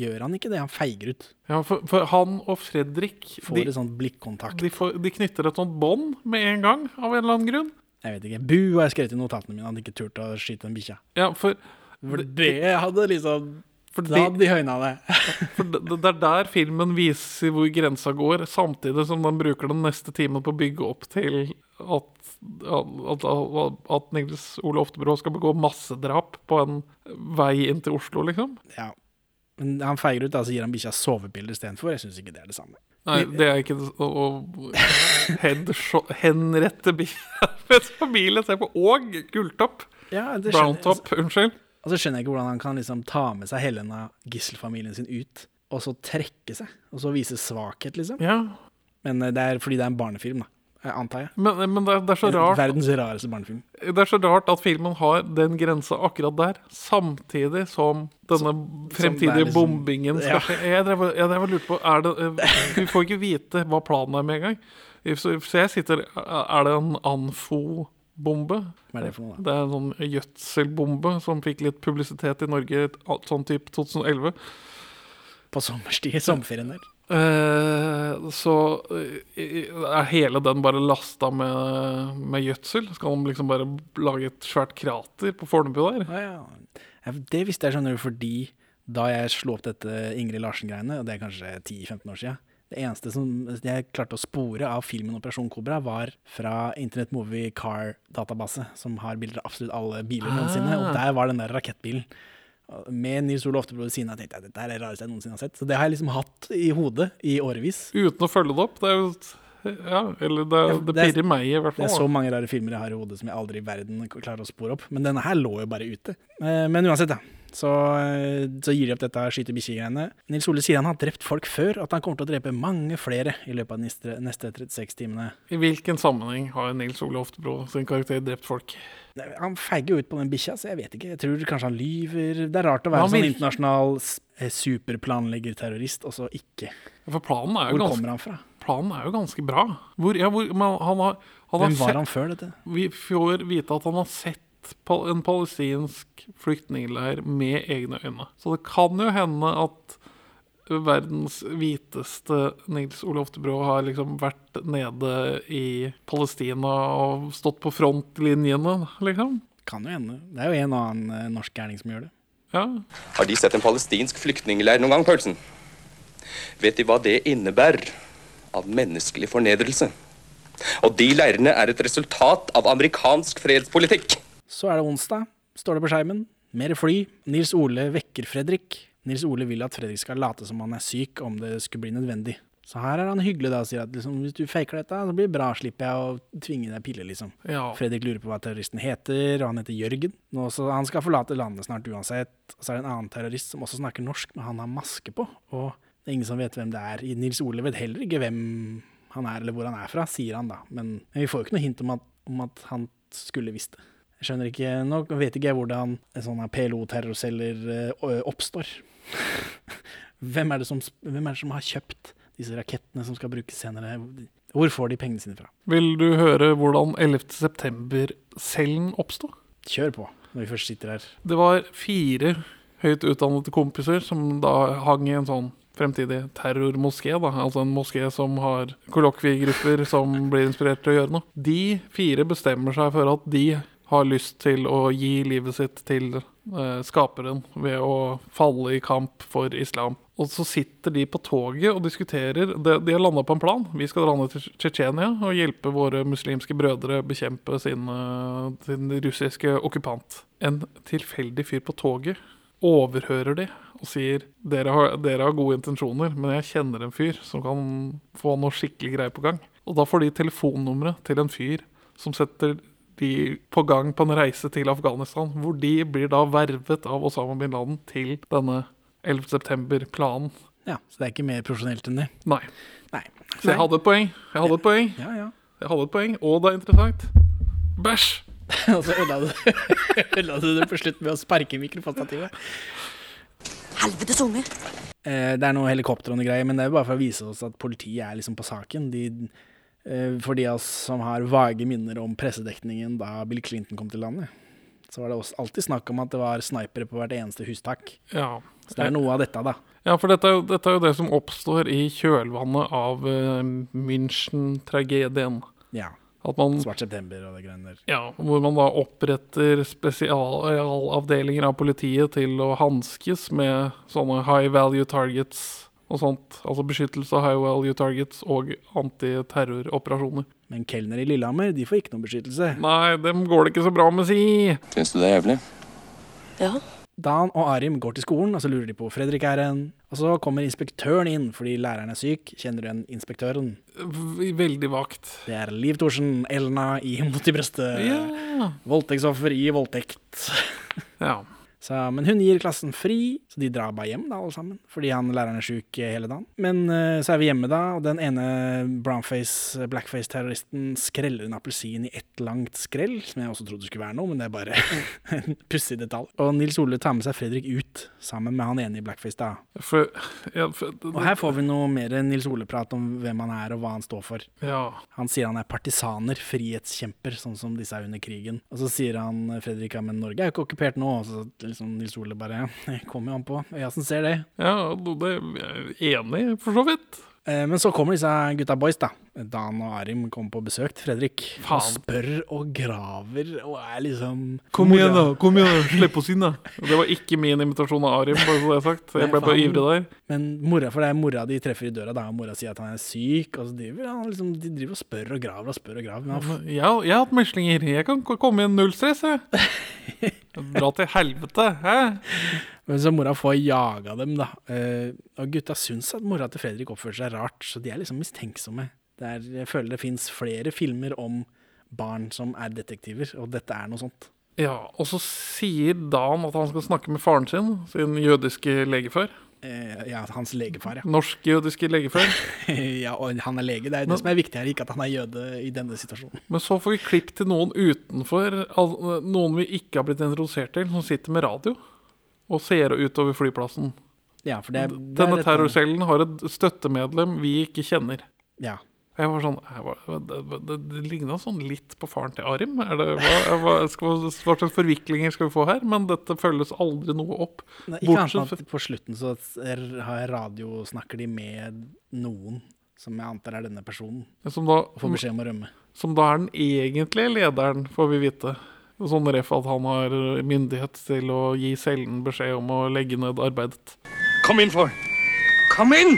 Speaker 1: gjør han ikke det, han feiger ut.
Speaker 2: Ja, for, for han og Fredrik
Speaker 1: Får
Speaker 2: de,
Speaker 1: et sånt blikkontakt.
Speaker 2: de, får, de knytter et sånt bånd med en gang, av en eller annen grunn.
Speaker 1: Jeg vet ikke. Bu har jeg skrevet i notatene mine, han hadde ikke turt å skyte en bikkja.
Speaker 2: Ja, for,
Speaker 1: For det hadde liksom
Speaker 2: for,
Speaker 1: Da hadde de høyna det.
Speaker 2: det, det er der filmen viser hvor grensa går, samtidig som den bruker den neste timen på å bygge opp til at, at, at, at Nils Ole Oftebro skal begå massedrap på en vei inn til Oslo, liksom.
Speaker 1: Ja. Men han feiger ut, da, så gir han bikkja sovepiller istedenfor. Jeg syns ikke det er det samme.
Speaker 2: Nei, det er ikke det å å henrette bikkja med familie se på, og gulltopp.
Speaker 1: Ja,
Speaker 2: Browntopp, unnskyld.
Speaker 1: Og så skjønner jeg ikke hvordan han kan liksom ta med seg Helena, gisselfamilien sin, ut, og så trekke seg, og så vise svakhet, liksom.
Speaker 2: Ja,
Speaker 1: Men eh, det er fordi det er en barnefilm, da. eh, Antar jeg.
Speaker 2: men, men det, er- det er så rart
Speaker 1: Verdens rareste barnefilm.
Speaker 2: Det er så rart at filmen har den grensa akkurat der, samtidig som denne
Speaker 1: som,
Speaker 2: fremtidige
Speaker 1: som liksom-
Speaker 2: bombingen skal skje. Drev, jeg drev og lurte på er det, eh, Vi får ikke vite hva planen er med en gang. Så, jeg sitter Er det en Anfo-bombe?
Speaker 1: Hva er det for noe, da?
Speaker 2: Det er en sånn gjødselbombe som fikk litt publisitet i Norge sånn type 2011.
Speaker 1: På sommerstid, sommerferien der.
Speaker 2: Eh, så eh, er hele den bare lasta med, med gjødsel. Skal de liksom bare lage et svært krater på Fornebu der?
Speaker 1: Ja, ja. Det visste jeg, skjønner du, fordi da jeg slo opp dette Ingrid Larsen-greiene, og det er kanskje 10-15 år siden, det eneste som jeg klarte å spore av filmen Operasjon Kobra, var fra Internet Movie Car-database, som har bilder av absolutt alle biler noensinne, og der var den der rakettbilen. Med Nils Ole Oftebro ved siden av. Tenkte jeg, dette er det rareste jeg noensinne har sett. Så det har jeg liksom hatt i hodet i årevis.
Speaker 2: Uten å følge det opp. Det er jo Ja, eller det,
Speaker 1: Ja,
Speaker 2: det
Speaker 1: det er-
Speaker 2: pirrer meg, i hvert fall.
Speaker 1: Det er så mange rare filmer jeg har i hodet som jeg aldri i verden klarer å spore opp. Men denne her lå jo bare ute. Eh, Men uansett, da. Så, eh, så gir de opp dette skyte bikkje-greiene. Nils Ole sier han har drept folk før, at han kommer til å drepe mange flere i løpet av de neste, neste 36 timene.
Speaker 2: I hvilken sammenheng har Nils Ole Oftebro sin karakter drept folk?
Speaker 1: Han feiger jo ut på den bikkja, så jeg vet ikke. Jeg tror kanskje han lyver. Det er rart å være
Speaker 2: Han
Speaker 1: sånn internasjonal superplanlegger-terrorist, og så ikke.
Speaker 2: For planen er jo,
Speaker 1: Hvor
Speaker 2: ganske,
Speaker 1: kommer han fra?
Speaker 2: planen er jo ganske bra. Hvor, ja, hvor, han har, han har
Speaker 1: Hvem var han før dette?
Speaker 2: Vi får vite at han har sett en palestinsk flyktningleir med egne øyne. Så det kan jo hende at verdens hviteste Nils Olof de Brå har liksom vært nede i Palestina og stått på frontlinjene, liksom.
Speaker 1: Kan jo hende. Det er jo en annen eh, norsk gærning som gjør det.
Speaker 2: Ja.
Speaker 4: Har de sett en palestinsk flyktningleir noen gang, Paulsen? Vet de hva det innebærer av menneskelig fornedrelse? Og de leirene er et resultat av amerikansk fredspolitikk.
Speaker 1: Så er det onsdag, står det på skjermen. Mer fly. Nils Ole vekker Fredrik. Nils Ole vil at Fredrik skal late som han er syk om det skulle bli nødvendig. Så her er han hyggelig da og sier at liksom, hvis du faker dette, så blir det bra. Slipper jeg å tvinge deg piller, liksom.
Speaker 2: Ja.
Speaker 1: Fredrik lurer på hva terroristen heter, og han heter Jørgen. Nå, så han skal forlate landet snart uansett. Og så er det en annen terrorist som også snakker norsk, men han har maske på. Og det er ingen som vet hvem det er. Nils Ole vet heller ikke hvem han er, eller hvor han er fra, sier han da. Men, men vi får jo ikke noe hint om at, om at han skulle visst det. Skjønner ikke, Nå vet ikke jeg hvordan sånne PLO-terrorceller eh, oppstår. hvem, er det som, hvem er det som har kjøpt disse rakettene som skal brukes senere? Hvor får de pengene sine fra?
Speaker 2: Vil du høre hvordan 11. september-cellen oppsto?
Speaker 1: Kjør på, når vi først sitter her.
Speaker 2: Det var fire høyt utdannede kompiser som da hang i en sånn fremtidig terrormoské. da, Altså en moské som har kollokviegrupper som blir inspirert til å gjøre noe. De fire bestemmer seg for at de har lyst til å gi livet sitt til eh, skaperen ved å falle i kamp for islam. Og så sitter de på toget og diskuterer. De, de har landa på en plan. Vi skal dra ned til Tsjetsjenia og hjelpe våre muslimske brødre bekjempe sin, eh, sin russiske okkupant. En tilfeldig fyr på toget overhører de og sier dere har, dere har gode intensjoner, men jeg kjenner en fyr som kan få noe skikkelig greie på gang. Og da får de telefonnummeret til en fyr som setter de på gang på en reise til Afghanistan, hvor de blir da vervet av Osama bin Laden til denne 11. september-planen.
Speaker 1: Ja, Så det er ikke mer profesjonelt enn det?
Speaker 2: Nei.
Speaker 1: Nei.
Speaker 2: Så jeg hadde et poeng. Jeg hadde et poeng.
Speaker 1: Ja, ja.
Speaker 2: Jeg hadde et poeng, Og det er interessant. Bæsj!
Speaker 1: Og så ødela du, det på slutt med å sparke mikrofonstativet.
Speaker 7: Helvetes unger.
Speaker 1: Eh, det er noe helikopter og noe greier, men det er jo bare for å vise oss at politiet er liksom på saken. De, for de av oss som har vage minner om pressedekningen da Bill Clinton kom til landet, så var det også alltid snakk om at det var snipere på hvert eneste hustak.
Speaker 2: Ja.
Speaker 1: Så det er noe av dette, da.
Speaker 2: Ja, for dette er, jo, dette er jo det som oppstår i kjølvannet av uh, München-tragedien.
Speaker 1: Ja.
Speaker 2: At man,
Speaker 1: Svart september og det greiene der.
Speaker 2: ja, hvor man da oppretter spesialavdelinger av politiet til å hanskes med sånne high value targets og sånt. Altså beskyttelse av high value targets og antiterroroperasjoner.
Speaker 1: Men kelner i Lillehammer, de får ikke noe beskyttelse.
Speaker 2: Nei, dem går det ikke så bra med, si.
Speaker 4: Syns du det er jævlig?
Speaker 3: Ja.
Speaker 1: Dan og Arim går til skolen, og så lurer de på hvor Fredrik er hen. Og så kommer inspektøren inn fordi læreren er syk. Kjenner du igjen inspektøren?
Speaker 2: V- Veldig vagt.
Speaker 1: Det er Liv Thorsen, Elna i Mot i brøstet.
Speaker 2: Ja.
Speaker 1: Voldtektsoffer i voldtekt.
Speaker 2: ja.
Speaker 1: Så, men hun gir klassen fri, så de drar bare hjem, da, alle sammen. Fordi han læreren er sjuk eh, hele dagen. Men uh, så er vi hjemme, da, og den ene brownface, blackface-terroristen skreller en appelsin i ett langt skrell, som jeg også trodde skulle være noe, men det er bare en pussig detalj. Og Nils Ole tar med seg Fredrik ut, sammen med han ene i blackface, da.
Speaker 2: For, ja, for
Speaker 1: Og her får vi noe mer Nils Ole-prat om hvem han er, og hva han står for.
Speaker 2: ja.
Speaker 1: Han sier han er partisaner, frihetskjemper, sånn som disse er under krigen. Og så sier han Fredrik ja, men Norge er jo ikke okkupert nå. Så liksom Nils Ole bare kommer jo an på øyasen ser det.
Speaker 2: ja, det er enig, for så vidt.
Speaker 1: Eh, men så kommer disse gutta boys, da. Dan og Arim kommer på besøk til Fredrik. Og spør og graver og er liksom
Speaker 2: Kom igjen, da! kom igjen da, Slipp oss inn, da! Og Det var ikke min invitasjon av Arim, bare så det jeg sagt. Jeg ble bare ivrig der.
Speaker 1: Men mora, for det er mora de treffer i døra, da. Og mora sier at han er syk. Og så driver han liksom, de driver og spør og graver og spør og graver. Men
Speaker 2: Jeg, jeg har hatt meslinger. Jeg kan komme i null stress, jeg. Dra til helvete. Hæ?
Speaker 1: Men så mora får jaga dem, da. Eh, og gutta syns at mora til Fredrik oppfører seg rart, så de er liksom mistenksomme. Det er, jeg føler det fins flere filmer om barn som er detektiver, og dette er noe sånt.
Speaker 2: Ja, Og så sier Dan at han skal snakke med faren sin, sin jødiske legefar.
Speaker 1: Eh, ja, hans legefar, ja.
Speaker 2: Norsk-jødiske legefar.
Speaker 1: ja, og han er lege. Det er jo det som er viktig her, ikke at han er jøde i denne situasjonen.
Speaker 2: Men så får vi klipp til noen utenfor, noen vi ikke har blitt introdusert til, som sitter med radio og ser utover flyplassen.
Speaker 1: Ja, for det er, det
Speaker 2: Denne terrorcellen har et støttemedlem vi ikke kjenner.
Speaker 1: Ja.
Speaker 2: Jeg var sånn, jeg var, det, det, det ligna sånn litt på faren til Arim. Er det, hva, hva, skal, hva slags forviklinger skal vi få her? Men dette følges aldri noe opp.
Speaker 1: Nei, ikke annet
Speaker 2: Bortsett
Speaker 1: enn at på slutten så er- har radio snakker de med noen som jeg antar er denne personen,
Speaker 2: Som da,
Speaker 1: og får beskjed om å rømme.
Speaker 2: som da er den egentlige lederen, får vi vite. Sånn ref at han har myndighet til å gi cellen beskjed om å legge ned arbeidet.
Speaker 10: Kom inn, for! Kom inn!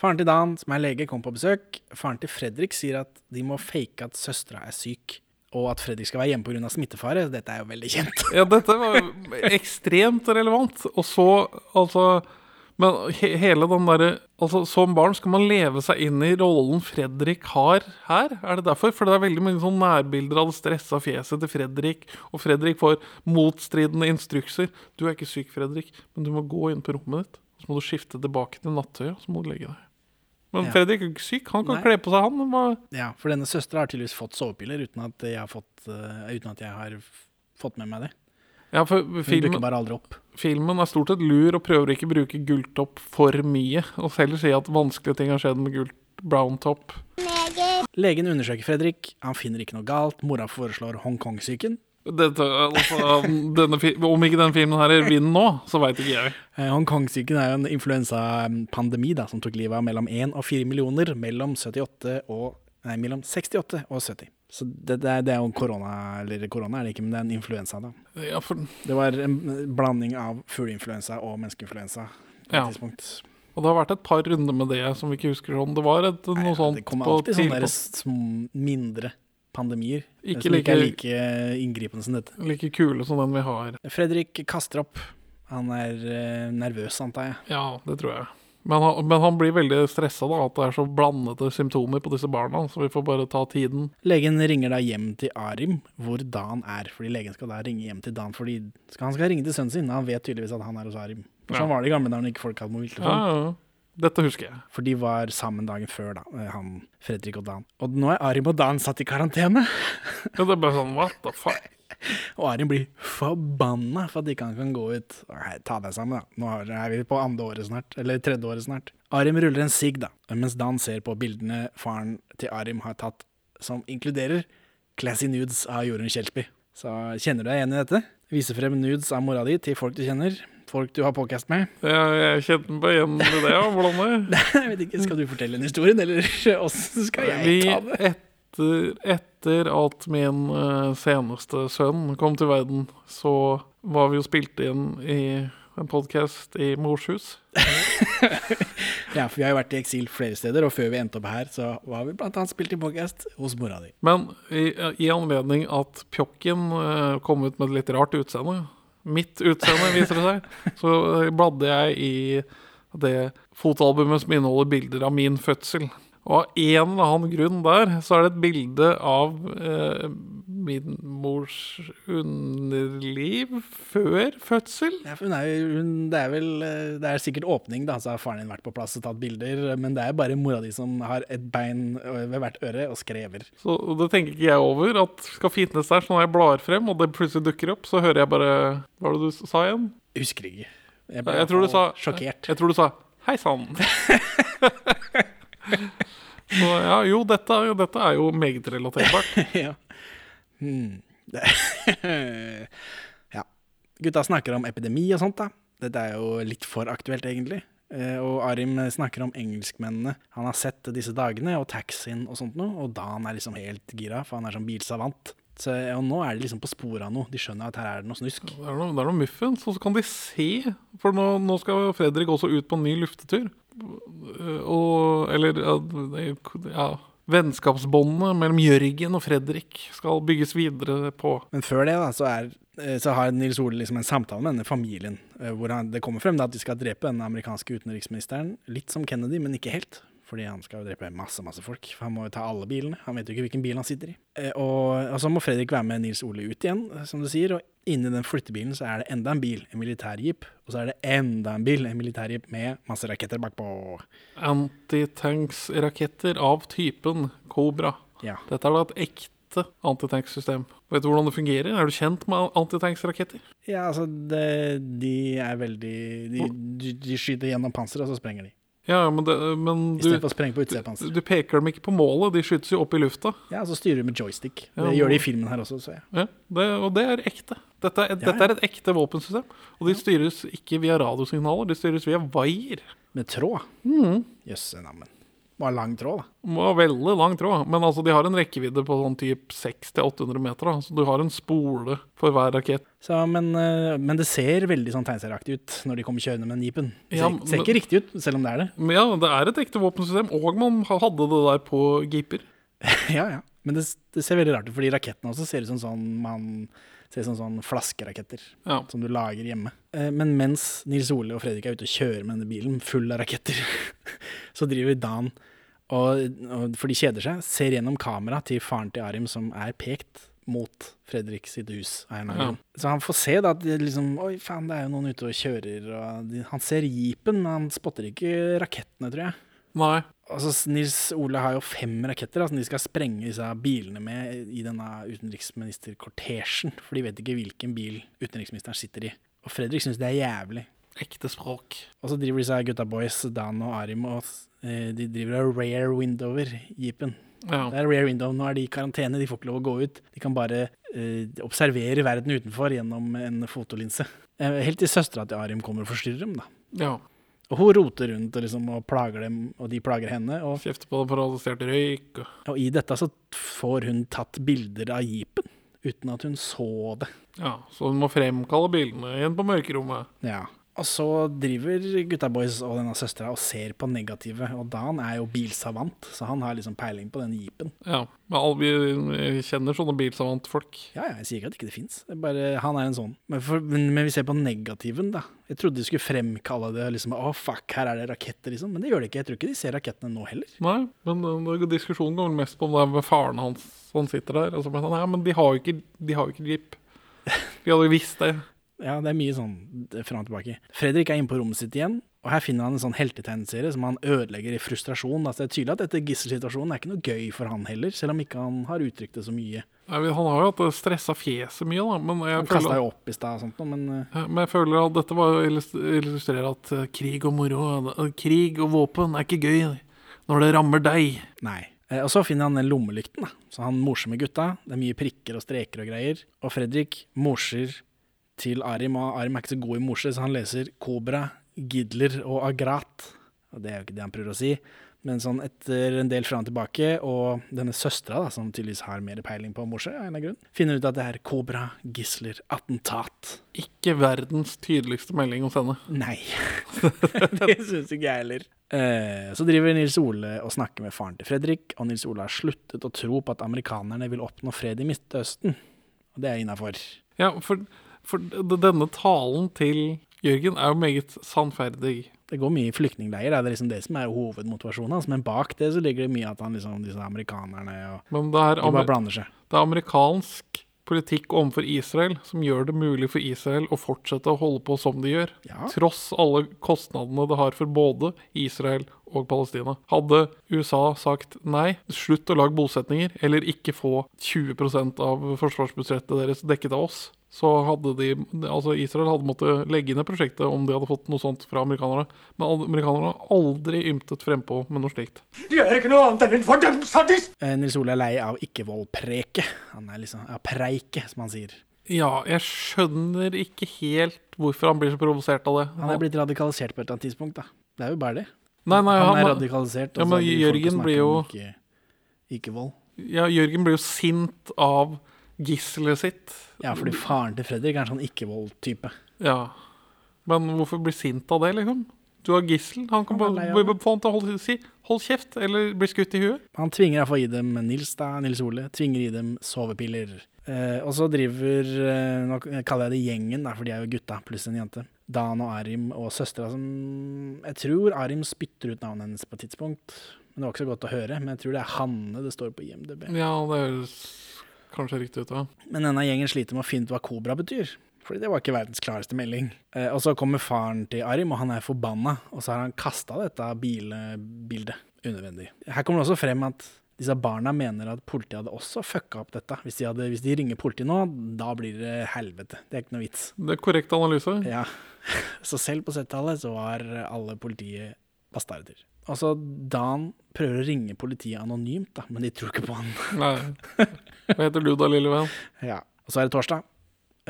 Speaker 1: Faren til Dan, som er lege, kom på besøk. Faren til Fredrik sier at de må fake at søstera er syk, og at Fredrik skal være hjemme pga. smittefare. Dette er jo veldig kjent.
Speaker 2: Ja, dette var ekstremt relevant. Og så, altså Men he hele den derre Altså, som barn skal man leve seg inn i rollen Fredrik har her. Er det derfor? For det er veldig mange sånne nærbilder av det stressa fjeset til Fredrik. Og Fredrik får motstridende instrukser. Du er ikke syk, Fredrik, men du må gå inn på rommet ditt. Så må du skifte tilbake til nattøya, så må du legge deg. Men
Speaker 1: Ja.
Speaker 2: Fredrik er ikke syk. Han kan
Speaker 1: Nei.
Speaker 2: kle på seg, han. Må...
Speaker 1: Ja, For denne søstera har tydeligvis fått sovepiller uten at jeg har fått, uh, uten at jeg har fått med meg det.
Speaker 2: Ja, for filmen,
Speaker 1: bare aldri opp.
Speaker 2: filmen er stort sett lur og prøver ikke å bruke gulltopp for mye. Og heller si at vanskelige ting har skjedd med gult brown top.
Speaker 1: Legen undersøker Fredrik. Han finner ikke noe galt. Mora foreslår Hongkong-syken.
Speaker 2: Dette, altså, denne, om ikke den filmen her vinner nå, så veit ikke jeg.
Speaker 1: Eh, Hongkong-syken er en influensapandemi da, som tok livet av mellom 1 og 4 millioner mellom 78 og Nei, mellom 68 og 70. Så det, det, er, det er jo korona, eller korona er det ikke, men det er en influensa, da.
Speaker 2: Ja, for,
Speaker 1: Det var en blanding av fugleinfluensa og menneskeinfluensa på
Speaker 2: Ja.
Speaker 1: tidspunkt.
Speaker 2: og det har vært et par runder med det som vi ikke husker sånn. Det var et, noe sånt
Speaker 1: Det kommer alltid sånne mindre pandemier
Speaker 2: Ikke
Speaker 1: som ikke er
Speaker 2: like-
Speaker 1: like inngripende som dette.
Speaker 2: like kule som den vi har.
Speaker 1: Fredrik kaster opp. Han er eh, nervøs, antar jeg.
Speaker 2: Ja, det tror jeg. Men han, men han blir veldig stressa da, at det er så blandede symptomer på disse barna, så vi får bare ta tiden.
Speaker 1: Legen ringer da hjem til Arim, hvor Dan er. Fordi legen skal da ringe hjem til Dan, fordi han skal ringe til sønnen sin. Han vet tydeligvis at han er hos Arim. Sånn
Speaker 2: Ja.
Speaker 1: Var det i gamle dager når ikke folk hadde
Speaker 2: Ja, ja, ja. Dette husker jeg.
Speaker 1: For de var sammen dagen før, da, han, Fredrik og Dan. Og nå er Arim og Dan satt i karantene.
Speaker 2: Ja, det er bare sånn, what the fuck?
Speaker 1: Og Arim blir forbanna for at ikke han kan gå ut. Nei, ta deg sammen, da. Nå er vi på andre året snart. Eller tredje året snart. Arim ruller en sigg, da. Mens Dan ser på bildene faren til Arim har tatt, som inkluderer classy nudes av Jorunn Kjelsby. Så kjenner du deg igjen i dette? Vise frem nudes av mora di til folk du kjenner. Folk du har podcast med.
Speaker 2: Ja, jeg kjente meg igjen i det, ja. Hvordan det?
Speaker 1: Nei, Jeg vet ikke, Skal du fortelle den historien, eller åssen skal jeg
Speaker 2: Vi,
Speaker 1: ta det?
Speaker 2: etter, etter at min uh, seneste sønn kom til verden, så var vi jo spilt inn i en podkast i mors hus.
Speaker 1: Ja, for vi har jo vært i eksil flere steder, og før vi endte opp her, så var vi annet spilt i podcast hos mora di.
Speaker 2: Men i, i anledning at Pjokken eh, kom ut med et litt rart utseende, mitt utseende viser det seg, så eh, bladde jeg i det fotoalbumet som inneholder bilder av min fødsel. Og av en eller annen grunn der, så er det et bilde av eh, min mors underliv før fødsel.
Speaker 1: Ja, hun er hun, det er vel eh, Det er sikkert åpning, da, så har faren din vært på plass og tatt bilder. Men det er bare mora di som har et bein ved hvert øre og skrever.
Speaker 2: Så det tenker ikke jeg over at skal finnes der. Så når jeg blar frem, og det plutselig dukker opp, så hører jeg bare Hva var det du sa igjen?
Speaker 1: Husker ikke. Jeg
Speaker 2: Jeg,
Speaker 1: ble
Speaker 2: jeg tror du sa
Speaker 1: sjokkert.
Speaker 2: Jeg tror du sa Hei sann. Så ja, jo, dette, jo- dette er jo meget relaterbart.
Speaker 1: ja. Hmm. Ja. Gutta snakker om epidemi og sånt, da. Dette er jo litt for aktuelt, egentlig. Eh, Og Arim snakker om engelskmennene han har sett disse dagene, og taxien og sånt noe. Og Dan er liksom helt gira, for han er sånn bilsavant. Så, og nå er de liksom på sporet av noe. De skjønner at her er det noe snusk.
Speaker 2: Det er noe, det er noe muffens, og så kan de se. For nå, nå skal Fredrik også ut på en ny luftetur. Eh, Og Eller ja, ja Vennskapsbåndene mellom Jørgen og Fredrik skal bygges videre på.
Speaker 1: Men før det da, så, er, eh, så har Nils Ole liksom en samtale med denne familien, eh, hvor han, det kommer frem da at de skal drepe den amerikanske utenriksministeren, litt som Kennedy, men ikke helt. Fordi han skal jo drepe masse masse folk. For han må jo ta alle bilene. Han vet jo ikke hvilken bil han sitter i. Eh, og, og så må Fredrik være med Nils Ole ut igjen, eh, som du sier. Og inni den flyttebilen så er det enda en bil, en militærjeep. Og så er det enda en bil, en militærjeep med masse raketter bakpå.
Speaker 2: Antitankssraketter av typen Cobra.
Speaker 1: Ja.
Speaker 2: Dette er da et ekte antitanksystem. Vet du hvordan det fungerer? Er du kjent med antitanksraketter?
Speaker 1: Ja, altså, det, de er veldig De, de, de skyter gjennom panseret, og så sprenger de.
Speaker 2: Ja, men, det, men du,
Speaker 1: å sprenge på utsida
Speaker 2: du peker dem ikke på målet, de skytes jo opp i lufta.
Speaker 1: Ja, så styrer du med joystick.
Speaker 2: Ja,
Speaker 1: Det gjør de i filmen her også, så jeg.
Speaker 2: Ja, det, og det er ekte. Dette er, dette er et ekte våpensystem. Og de styres ikke via radiosignaler, de styres via vaier.
Speaker 1: Med tråd.
Speaker 2: Mm.
Speaker 1: Jøsse navn. Ha lang tråd, da.
Speaker 2: Veldig lang tråd. Men altså, de har en rekkevidde på sånn typ 600-800 meter. Da. Så du har en spole for hver rakett.
Speaker 1: Så, men, eh, men det ser veldig sånn tegneserieaktig ut når de kommer kjørende med den jeepen. Det ser,
Speaker 2: Ja,
Speaker 1: ser
Speaker 2: men-
Speaker 1: ikke riktig ut, selv om det er det.
Speaker 2: Men ja, det er et ekte våpensystem, og man hadde det der på jeeper.
Speaker 1: ja, ja. Men det, det ser veldig rart ut, fordi rakettene også ser ut som sånn man ser ut som sånn flaskeraketter
Speaker 2: Ja.
Speaker 1: som du lager hjemme. Eh, Men mens Nils Ole og Fredrik er ute og kjører med denne bilen full av raketter, så driver Dan og, og for de kjeder seg, ser gjennom kamera til faren til Arim som er pekt mot Fredrik sitt hus.
Speaker 2: Ja.
Speaker 1: Så han får se da at liksom Oi, faen, det er jo noen ute og kjører. Og de, han ser jeepen, men han spotter ikke rakettene, tror jeg.
Speaker 2: Nei.
Speaker 1: Altså, Nils Ole har jo fem raketter som de skal sprenge disse bilene med i denne utenriksministerkortesjen. For de vet ikke hvilken bil utenriksministeren sitter i. Og Fredrik syns det er jævlig.
Speaker 2: Ekte språk.
Speaker 1: Og så driver disse gutta boys, Dan og Arim, og eh, de driver og rare windower jeepen.
Speaker 2: Ja.
Speaker 1: Det er rare window. Nå er de i karantene, de får ikke lov å gå ut. De kan bare eh, observere verden utenfor gjennom en fotolinse. Eh, helt til søstera til Arim kommer og forstyrrer dem, da.
Speaker 2: ja.
Speaker 1: Og hun roter rundt og, liksom, og plager dem, og de plager henne. Og
Speaker 2: Kjefter på dem for stjålet røyk. Og...
Speaker 1: Og i dette så får hun tatt bilder av jeepen, uten at hun så det.
Speaker 2: Ja, så hun må fremkalle bildene igjen på mørkerommet.
Speaker 1: Ja. Og så driver gutta boys og denne søstera og ser på negativet. Og Dan er jo bilsavant, så han har liksom peiling på den jeepen.
Speaker 2: Ja, men alle vi kjenner sånne bilsavantfolk.
Speaker 1: Ja, ja, jeg sier ikke at ikke det fins. Han er en sånn. Men, for, men, men vi ser på negativen, da. Jeg trodde de skulle fremkalle det liksom Å, fuck, her er det raketter, liksom. Men det gjør de ikke. Jeg tror ikke de ser rakettene nå heller.
Speaker 2: Nei, men uh, diskusjonen går mest på om det er med faren hans som sitter der. Og så blir han, ja, men de har jo ikke, de har jo ikke jeep. Vi hadde jo visst det.
Speaker 1: Ja, det er mye sånn fram og tilbake. Fredrik er inne på rommet sitt igjen, og her finner han en sånn heltetegneserie som han ødelegger i frustrasjon. Altså, det er tydelig at dette gisselsituasjonen er ikke noe gøy for han heller, selv om ikke han har uttrykt det så mye.
Speaker 2: Nei, Han har jo hatt stressa fjeset mye, da. Men jeg,
Speaker 1: Han kasta jo opp i stad og sånt, men eh,
Speaker 2: Ja, men jeg føler at dette var å illus- illustrere at uh, krig og moro uh, Krig og våpen er ikke gøy når det rammer deg.
Speaker 1: nei. Eh, Og så finner han den lommelykten, da. Så han morser med gutta. Det er mye prikker og streker og greier. Og Fredrik morser til Arim, og Arim er ikke så god i morse, så han leser Kobra, Gidler og Agrat. Og det er jo ikke det han prøver å si. Men sånn etter en del fram og tilbake, og denne søstera, som tydeligvis har mer peiling på morse, av en eller grunn, finner ut at det er Kobra, Gisler, attentat.
Speaker 2: Ikke verdens tydeligste melding å sende.
Speaker 1: Nei. det syns ikke jeg heller. Eh, så driver Nils Ole og snakker med faren til Fredrik, og Nils Ole har sluttet å tro på at amerikanerne vil oppnå fred i Midtøsten. Og det er innafor.
Speaker 2: Ja, for, for denne talen til Jørgen er jo meget sannferdig.
Speaker 1: Det går mye i flyktningleirer, det er liksom det som er hovedmotivasjonen hans. Men bak det så ligger det mye at han liksom, disse amerikanerne og
Speaker 2: Men det er,
Speaker 1: De bare blander seg.
Speaker 2: det er amerikansk politikk overfor Israel som gjør det mulig for Israel å fortsette å holde på som de gjør.
Speaker 1: Ja.
Speaker 2: Tross alle kostnadene det har for både Israel og Palestina. Hadde USA sagt nei, slutt å lage bosetninger, eller ikke få 20% av forsvarsbudsjettet deres dekket av oss, så hadde de Altså, Israel hadde måttet legge ned prosjektet om de hadde fått noe sånt fra amerikanerne. Men amerikanerne har aldri ymtet frempå med noe slikt.
Speaker 10: De er ikke noe annet enn en fordømt sadist!
Speaker 1: Eh, Nils Ole er lei av ikke-vold-preke. Han er liksom ja, preike, som han sier.
Speaker 2: Ja, jeg skjønner ikke helt hvorfor han blir så provosert av det.
Speaker 1: Han er blitt radikalisert på et eller annet tidspunkt, da. Det er jo bare det.
Speaker 2: Nei, nei,
Speaker 1: han,
Speaker 2: han-
Speaker 1: er radikalisert.
Speaker 2: Ja, men Jørgen blir jo
Speaker 1: ikke- Ikke-vold.
Speaker 2: Ja, Jørgen blir jo sint av gisselet sitt.
Speaker 1: Ja, fordi faren til Fredrik er en sånn ikke-vold-type.
Speaker 2: Ja. Men hvorfor bli sint av det, liksom? Du har gissel. Han kan bare få han til å holde, si 'hold kjeft', eller bli skutt i huet.
Speaker 1: Han tvinger iallfall i dem Nils, da, Nils Ole, tvinger i dem sovepiller. Eh, og så driver eh, Nå kaller jeg det gjengen, da, for de er jo gutta pluss en jente. Dan og Arim og søstera som Jeg tror Arim spytter ut navnet hennes på et tidspunkt. Men det var ikke så godt å høre. Men jeg tror det er Hanne det står på IMDb.
Speaker 2: Ja, det høres kanskje riktig ut, av.
Speaker 1: Men denne gjengen sliter med å finne ut hva kobra betyr. Fordi det var ikke verdens klareste melding. Eh, og så kommer faren til Arim, og han er forbanna. Og så har han kasta dette bilbildet unødvendig. Her kommer det også frem at disse barna mener at politiet hadde også fucka opp dette. Hvis de, hadde, hvis de ringer politiet nå, da blir det helvete. Det er ikke noe vits.
Speaker 2: Det er korrekt analyse.
Speaker 1: Ja. Så selv på 70-tallet så var alle politiet bastarder. Altså, Dan prøver å ringe politiet anonymt, da, men de tror ikke på han.
Speaker 2: Nei. Hva heter du da, lille venn?
Speaker 1: Ja. Og så er det torsdag.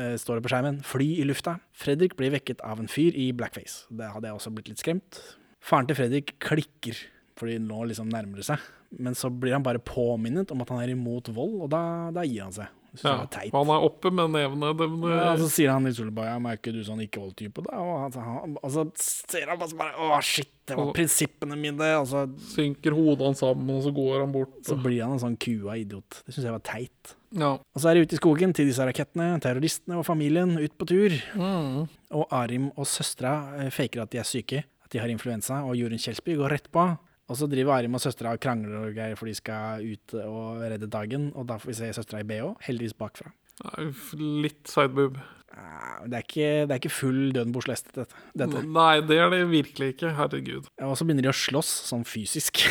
Speaker 1: Eh, står det på skjermen. Fly i lufta. Fredrik blir vekket av en fyr i blackface. Det hadde jeg også blitt litt skremt. Faren til Fredrik klikker, fordi nå liksom nærmer det seg. Men så blir han bare påminnet om at han er imot vold, og da, da gir han seg.
Speaker 2: Ja,
Speaker 1: jeg
Speaker 2: han er oppe med nevene. dem-
Speaker 1: Ja, så sier han i Solberg ja, men er ikke du sånn ikke-vold-type, da? Og, han, så ser han bare, bare Å, shit, det var prinsippene mine. Og så,
Speaker 2: Synker hodet hans sammen, og så går han bort.
Speaker 1: så blir han en sånn kua idiot. Det syns jeg var teit.
Speaker 2: Ja.
Speaker 1: Og så er de ute i skogen til disse rakettene, terroristene og familien ut på tur.
Speaker 2: Mm.
Speaker 1: Og Arim og søstera eh, faker at de er syke, at de har influensa, og Jorunn Kjelsby går rett på. Og så driver Arim og søstera og krangler og greier, for de skal ut og redde dagen. Og da får vi se søstera i BH, heldigvis bakfra.
Speaker 2: Litt sideboob.
Speaker 1: Eh, Det er ikke, det er ikke full døden på dette. dette.
Speaker 2: Nei, det er det virkelig ikke. Herregud.
Speaker 1: Og så begynner de å slåss, sånn fysisk.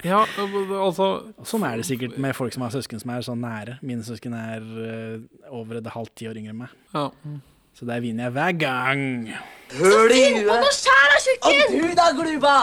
Speaker 2: Ja, altså
Speaker 1: Sånn er det sikkert med folk som har søsken som er sånn nære. Mine søsken er eh, over et halvt tiår yngre enn meg.
Speaker 2: Ja.
Speaker 1: Så der vinner jeg hver gang.
Speaker 10: Høl i huet! Og du da, Gluba!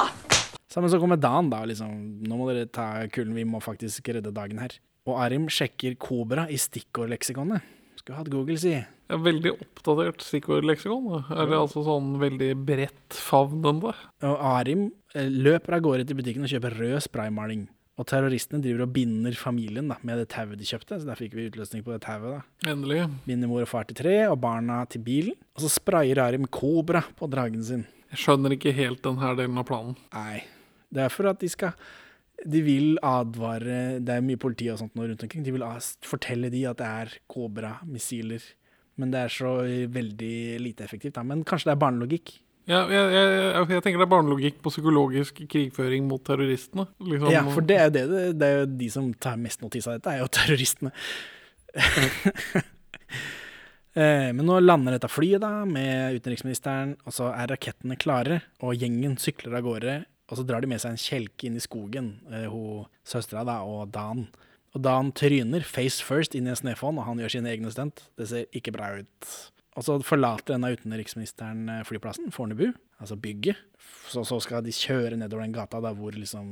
Speaker 1: Så, men så kommer Dan, da. liksom, Nå må dere ta kulden, vi må faktisk redde dagen her. Og Arim sjekker Kobra i stikkordleksikonet. Skulle hatt Google, si.
Speaker 2: Er veldig oppdatert stikkordleksikon. Er det altså sånn veldig bredt favnende?
Speaker 1: Og Arim eh, løper av gårde til butikken og kjøper rød spraymaling. Og terroristene driver og binder familien da, med det tauet de kjøpte. Så der fikk vi utløsning på det tauet. da.
Speaker 2: Endelig.
Speaker 1: Binder mor og far til tre, og barna til bilen. Og så sprayer Arim Kobra på dragen sin.
Speaker 2: Jeg skjønner ikke helt denne delen av planen.
Speaker 1: Nei. Det er for at de skal De vil advare Det er mye politi og sånt nå rundt omkring. De vil fortelle de at det er Kobra-missiler. Men det er så veldig lite effektivt. Da. Men kanskje det er barnelogikk?
Speaker 2: Ja, jeg, jeg, jeg, tenker det er barnelogikk på psykologisk krigføring mot terroristene. Liksom,
Speaker 1: Ja, for det er det, det er jo de som tar mest notis av dette, er jo terroristene. Eh, Men nå lander dette flyet da, med utenriksministeren, og så er rakettene klare, og gjengen sykler av gårde, og så drar de med seg en kjelke inn i skogen, eh, søstera da, og Dan. Og Dan tryner face first inn i en snøfonn, og han gjør sine egne stunt. Det ser ikke bra ut. Og så forlater denne utenriksministeren eh, flyplassen, Fornebu, altså bygget. Så, så skal de kjøre nedover den gata da hvor liksom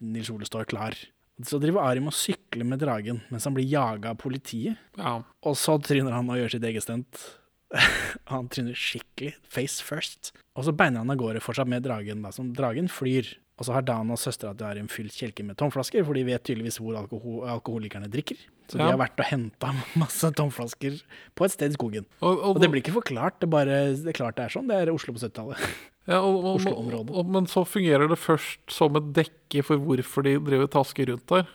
Speaker 1: Nils Ole står klar. Så driver Arim og sykler med dragen mens han blir jaga av politiet.
Speaker 2: Ja.
Speaker 1: Og så tryner han og gjør sitt eget stunt. han tryner skikkelig, face first. Og så beiner han av gårde fortsatt med dragen, da, som dragen flyr. Og så har Dan og søstera til Arim fylt kjelken med tomflasker, for de vet tydeligvis hvor alkohol alkoholikerne drikker. Så de har vært og henta masse tomflasker på et sted i skogen.
Speaker 2: Og, og,
Speaker 1: Og det blir ikke forklart, det er bare det er klart det er sånn. Det er Oslo på 70-tallet.
Speaker 2: ja, og, men så fungerer det først som et dekke for hvorfor de driver tasker rundt der.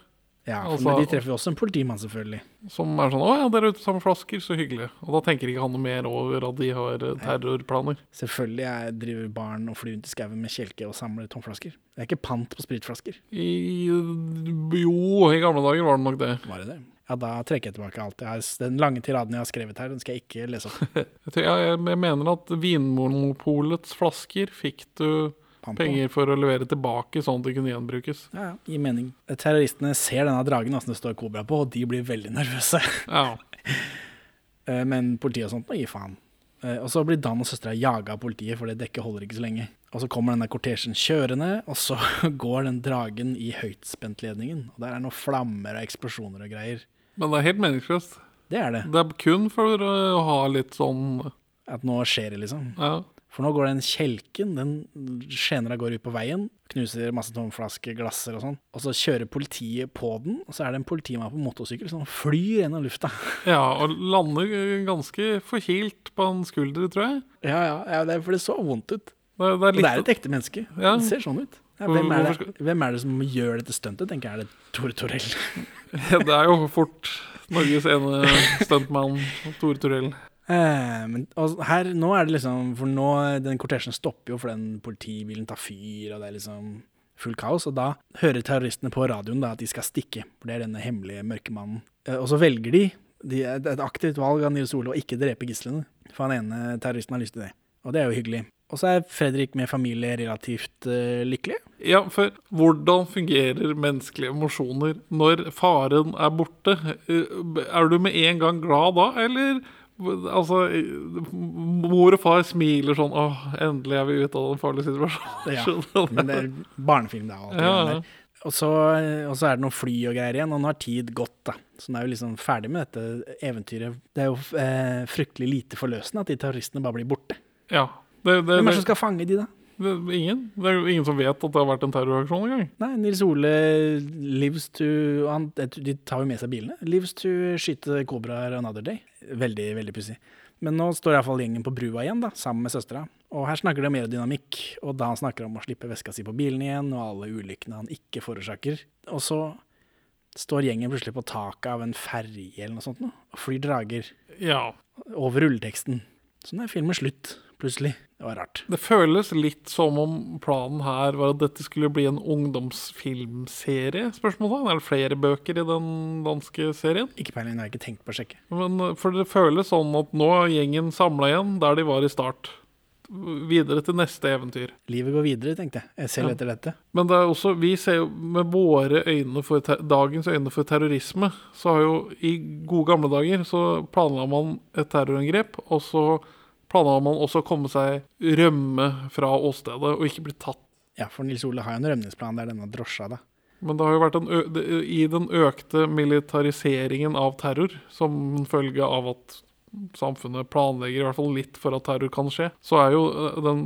Speaker 1: Ja, for
Speaker 2: Altså-
Speaker 1: de treffer jo også en politimann, selvfølgelig.
Speaker 2: Som er sånn 'Å ja, dere er ute sammen flasker, så hyggelig'. Og da tenker ikke han noe mer over at de har eh, terrorplaner.
Speaker 1: Selvfølgelig jeg driver barn og flyr rundt i skauen med kjelke og samler tomflasker. Det er ikke pant på spritflasker.
Speaker 2: I, jo, i gamle dager var det nok det.
Speaker 1: Var det det? Ja, da trekker jeg tilbake alt. Jeg har, den lange tiraden jeg har skrevet her, den skal jeg ikke lese opp.
Speaker 2: Jeg, jeg mener at Vinmonopolets flasker fikk du
Speaker 1: På.
Speaker 2: penger for å levere tilbake, sånn at det kunne gjenbrukes.
Speaker 1: Ja, ja, gir mening. Terroristene ser denne dragen som det står kobra på, og de blir veldig nervøse.
Speaker 2: Ja.
Speaker 1: Eh, Men politiet og sånt må gi faen. Eh, Og så blir Dan og søstera jaga av politiet, for det dekket holder ikke så lenge. Og så kommer denne kortesjen kjørende, og så går den dragen i høytspentledningen. Og der er noen flammer og eksplosjoner og greier.
Speaker 2: Men det er helt meningsløst.
Speaker 1: Det er det.
Speaker 2: Det er kun for å ha litt sånn
Speaker 1: At nå skjer det, liksom.
Speaker 2: Ja.
Speaker 1: For nå går den kjelken, den skjener av gårde ut på veien, knuser masse tomflasker, glasser og sånn. Og så kjører politiet på den, og så er det en politimann på motorsykkel som flyr gjennom lufta.
Speaker 2: ja, og lander ganske forkilt på en skulder, tror jeg.
Speaker 1: Ja, ja, ja det er for det så vondt ut.
Speaker 2: Det, det er
Speaker 1: Og det er et ekte menneske.
Speaker 2: Ja.
Speaker 1: Det ser sånn ut. Ja, hvem, er det, hvem er det som gjør dette stuntet, tenker jeg. Er det Tore Torell?
Speaker 2: Ja, det er jo fort Norges ene stuntmann, Tore Torell.
Speaker 1: Eh, men og her, nå er det liksom For nå, den kortesjen stopper jo for den politibilen tar fyr, og det er liksom full kaos. Og da hører terroristene på radioen da at de skal stikke, for det er denne hemmelige mørkemannen. Eh, Og så velger de, de det er et aktivt valg av Nils Ole å ikke drepe gislene, for han ene terroristen har lyst til det. Og det er jo hyggelig. Og så er Fredrik med familie relativt uh, lykkelig.
Speaker 2: Ja, for hvordan fungerer menneskelige emosjoner når faren er borte? Eh, Er du med en gang glad da, eller Altså, mor og far smiler sånn Åh, endelig er vi ute av den farlige situasjonen.
Speaker 1: Ja, men det er barnefilm, det det
Speaker 2: Ja.
Speaker 1: Og så, og så er det noen fly og greier igjen, og nå har tid gått, da. Så nå er vi liksom ferdig med dette eventyret. Det er jo eh, fryktelig lite forløsende at de terroristene bare blir borte.
Speaker 2: Ja. Det, det,
Speaker 1: Hvem er det, som skal fange de, da?
Speaker 2: Ingen. Det er ingen som vet at det har vært en terroraksjon engang.
Speaker 1: Nei, Nils Ole lives to han, De tar jo med seg bilene. Lives to skyte kobraer another day. Veldig, veldig pussig. Men nå står iallfall gjengen på brua igjen, da, sammen med søstera. Og her snakker de om aerodynamikk, og da han snakker om å slippe veska si på bilen igjen, og alle ulykkene han ikke forårsaker. Og så står gjengen plutselig på taket av en ferge eller noe sånt, nå, og flyr drager
Speaker 2: Ja.
Speaker 1: over rulleteksten. Sånn er filmen slutt, plutselig. Det var rart.
Speaker 2: Det føles litt som om planen her var at dette skulle bli en ungdomsfilmserie? spørsmålstegn. Er det flere bøker i den danske serien?
Speaker 1: Ikke peiling, har jeg ikke tenkt på å sjekke.
Speaker 2: Men eh, For det føles sånn at nå er gjengen samla igjen der de var i start. Videre til neste eventyr.
Speaker 1: Livet går videre, tenkte jeg, Jeg selv
Speaker 2: Ja.
Speaker 1: etter dette.
Speaker 2: Men det er også, vi ser jo med våre øyne for dagens øyne for terrorisme, så har jo i gode gamle dager så planla man et terrorangrep, og så planla man også å komme seg rømme fra åstedet og ikke bli tatt.
Speaker 1: Ja, for Nils Ole har jo en rømningsplan, det er denne drosja, da.
Speaker 2: Men det har jo vært I den økte militariseringen av terror, som følge av at samfunnet planlegger i hvert fall litt for at terror kan skje, så er jo den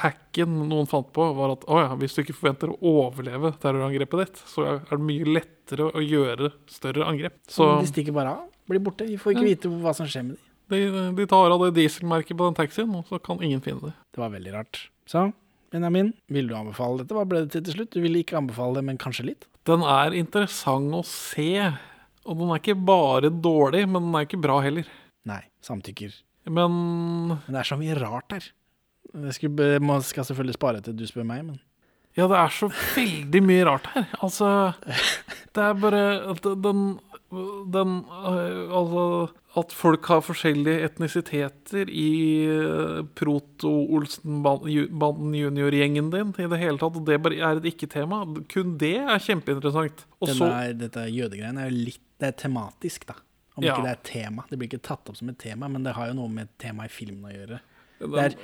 Speaker 2: hacken noen fant på, var at å ja, hvis du ikke forventer å overleve terrorangrepet ditt, så er det mye lettere å gjøre større angrep. Så
Speaker 1: De stikker bare av, blir borte. Vi får ikke vite hva som skjer med dem.
Speaker 2: De, de tar av det dieselmerket på den taxien, og så kan ingen finne det.
Speaker 1: Det var veldig rart. Så, Benjamin, vil du anbefale dette? Hva ble det til til slutt? Du ville ikke anbefale det, men kanskje litt?
Speaker 2: Den er interessant å se, og den er ikke bare dårlig, men den er ikke bra heller.
Speaker 1: Nei, samtykker.
Speaker 2: Men
Speaker 1: Men det er så mye rart her. Jeg skulle, må, skal selvfølgelig spare til du spør meg, men
Speaker 2: Ja, det er så veldig mye rart her. Altså Det er bare den Den øh, Altså at folk har forskjellige etnisiteter i øh, Proto-Olsen-banden junior-gjengen din i det hele tatt, og det er et ikke-tema. Kun det er kjempeinteressant. Og så
Speaker 1: denne, dette jødegreiene er jo litt Det er tematisk, da. Om
Speaker 2: Ja.
Speaker 1: ikke det er tema. Det blir ikke tatt opp som et tema, men det har jo noe med temaet i filmen å gjøre. Det er,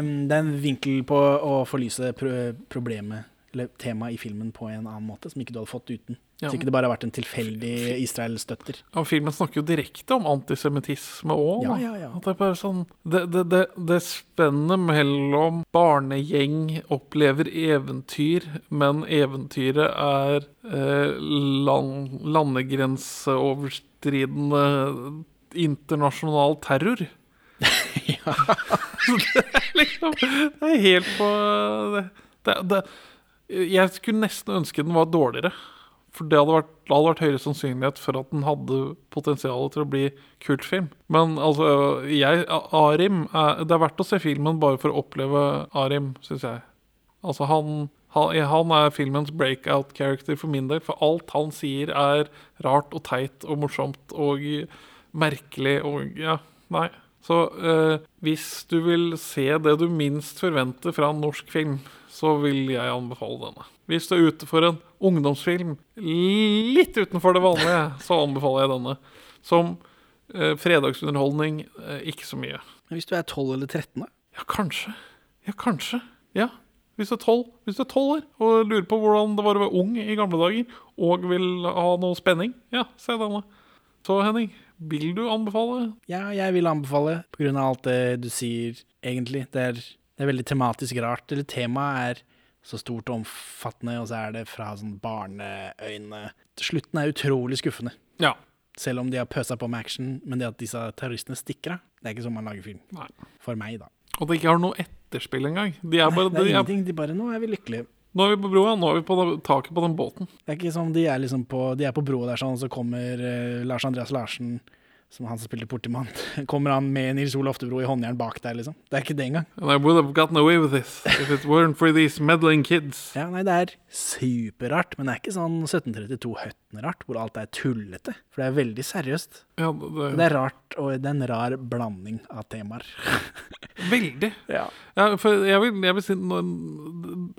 Speaker 1: um, det er en vinkel på å forlyse pro problemet, eller temaet i filmen, på en annen måte, som ikke du hadde fått uten.
Speaker 2: Ja.
Speaker 1: Så ikke det bare har vært en tilfeldig Israel-støtter.
Speaker 2: Ja, filmen snakker jo direkte om antisemittisme òg.
Speaker 1: Ja, ja, ja.
Speaker 2: At det er bare sånn Det, det, det, det spennet mellom barnegjeng opplever eventyr, men eventyret er eh, land, landegrenseoverstridende internasjonal terror. det er liksom Det er helt på det, det, det, Jeg skulle nesten ønske den var dårligere. For det hadde vært, det hadde vært høyere sannsynlighet for at den hadde potensial til å bli kultfilm. Men altså, jeg, Arim er, Det er verdt å se filmen bare for å oppleve Arim, syns jeg. Altså, han, han, han er filmens breakout character for min del. For alt han sier, er rart og teit og morsomt og merkelig og Ja, nei. Så eh, hvis du vil se det du minst forventer fra en norsk film, så vil jeg anbefale denne. Hvis du er ute for en ungdomsfilm litt utenfor det vanlige, så anbefaler jeg denne. Som eh, fredagsunderholdning eh, ikke så mye.
Speaker 1: Hvis du er 12 eller 13, da?
Speaker 2: Ja, kanskje. Ja, kanskje. Ja. Hvis du er tolv hvis du er 12 år og lurer på hvordan det var å være ung i gamle dager, og vil ha noe spenning, ja, se denne. Så Henning, vil du anbefale?
Speaker 1: Ja, jeg vil anbefale, av alt det du sier, egentlig. Det er, det er veldig tematisk rart. Eller temaet er så stort og omfattende, og så er det fra sånn barneøyne. Slutten er utrolig skuffende.
Speaker 2: Ja.
Speaker 1: Selv om de har pøsa på med action, men det at disse terroristene stikker av, det er ikke sånn man lager film.
Speaker 2: Nei.
Speaker 1: For meg, da.
Speaker 2: Og det ikke har noe etterspill engang. De er bare,
Speaker 1: Nei, det er
Speaker 2: de
Speaker 1: ingenting. De bare Nå er vi lykkelige.
Speaker 2: nå er vi på broa, nå er vi på taket på den båten.
Speaker 1: Det er ikke som de er liksom på De er på broa der sånn, så kommer eh, Lars Andreas Larsen som han som spilte Portemann. Kommer han med Nils Ole Oftebro i håndjern bak der, liksom? Det er ikke det engang.
Speaker 2: And I would have gotten away with this if it weren't for these meddling kids.
Speaker 1: Ja, nei, det er superrart, men det er ikke sånn 1732-Høtten-rart, hvor alt er tullete. For det er veldig seriøst.
Speaker 2: Ja, det,
Speaker 1: Det er rart, og det er en rar blanding av temaer.
Speaker 2: Veldig.
Speaker 1: Ja.
Speaker 2: Ja, for jeg vil, jeg vil si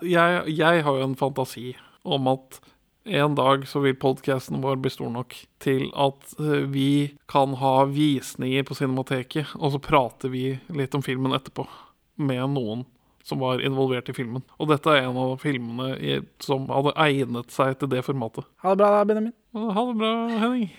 Speaker 2: jeg, jeg har jo en fantasi om at en dag så vil podcasten vår bli stor nok til at eh, vi kan ha visninger på Cinemateket, og så prater vi litt om filmen etterpå med noen som var involvert i filmen. Og dette er en av filmene som hadde egnet seg til det formatet.
Speaker 1: Ha det bra da, Benjamin.
Speaker 2: Ha det bra, Henning.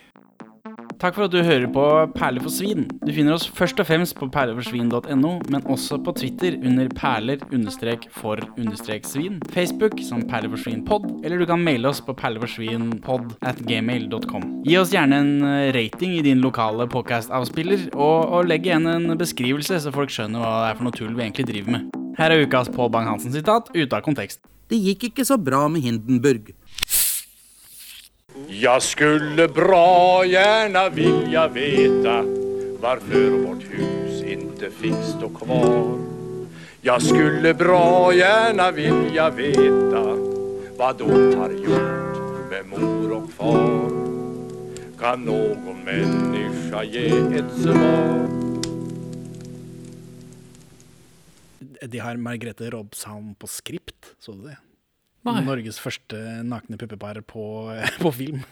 Speaker 1: Takk for at du hører på Perler for svin. Du finner oss først og fremst på perleforsvin.no, men også på Twitter under perler-for-svin, Facebook som perleforsvinpod, eller du kan maile oss på perleforsvinpod at gmail.com. Gi oss gjerne en eh, rating i din lokale podcast-avspiller, og, og legg igjen en beskrivelse, så folk skjønner hva det er for noe tull vi egentlig driver med. Her er ukas Pål Bang-Hansen-sitat ute av kontekst.
Speaker 11: Det gikk ikke så bra med Hindenburg.
Speaker 12: Jag skulle bra gärna vilja veta varför vårt hus inte fick stå kvar. Jag skulle bra gärna vilja veta vad de har gjort med mor och far. Kan någon människa ge ett svar?
Speaker 1: De har Margrethe Robshavn på skript, så du det?
Speaker 2: Nei.
Speaker 1: Norges første nakne puppepar på, på film.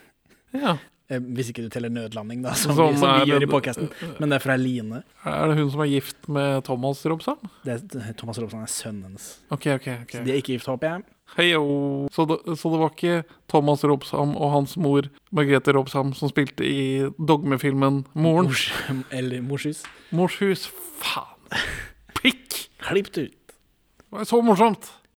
Speaker 2: Ja.
Speaker 1: Eh, Hvis ikke du teller nødlanding, da, som,
Speaker 2: Som
Speaker 1: vi, som vi gjør i podkasten. Men det er fra Line.
Speaker 2: Er det hun som er gift med Thomas Robsam?
Speaker 1: Det er, Thomas Robson er sønnen hennes.
Speaker 2: Okay, okay, okay.
Speaker 1: Så de er ikke gift, håper jeg.
Speaker 2: Heio. Så, det, så det var ikke Thomas Robsham og hans mor Margrethe Robsham som spilte i dogmefilmen Moren?
Speaker 1: Mors, eller Morshus.
Speaker 2: Morshus. Faen. Pikk!
Speaker 1: Klipp det ut.
Speaker 2: Det var så morsomt.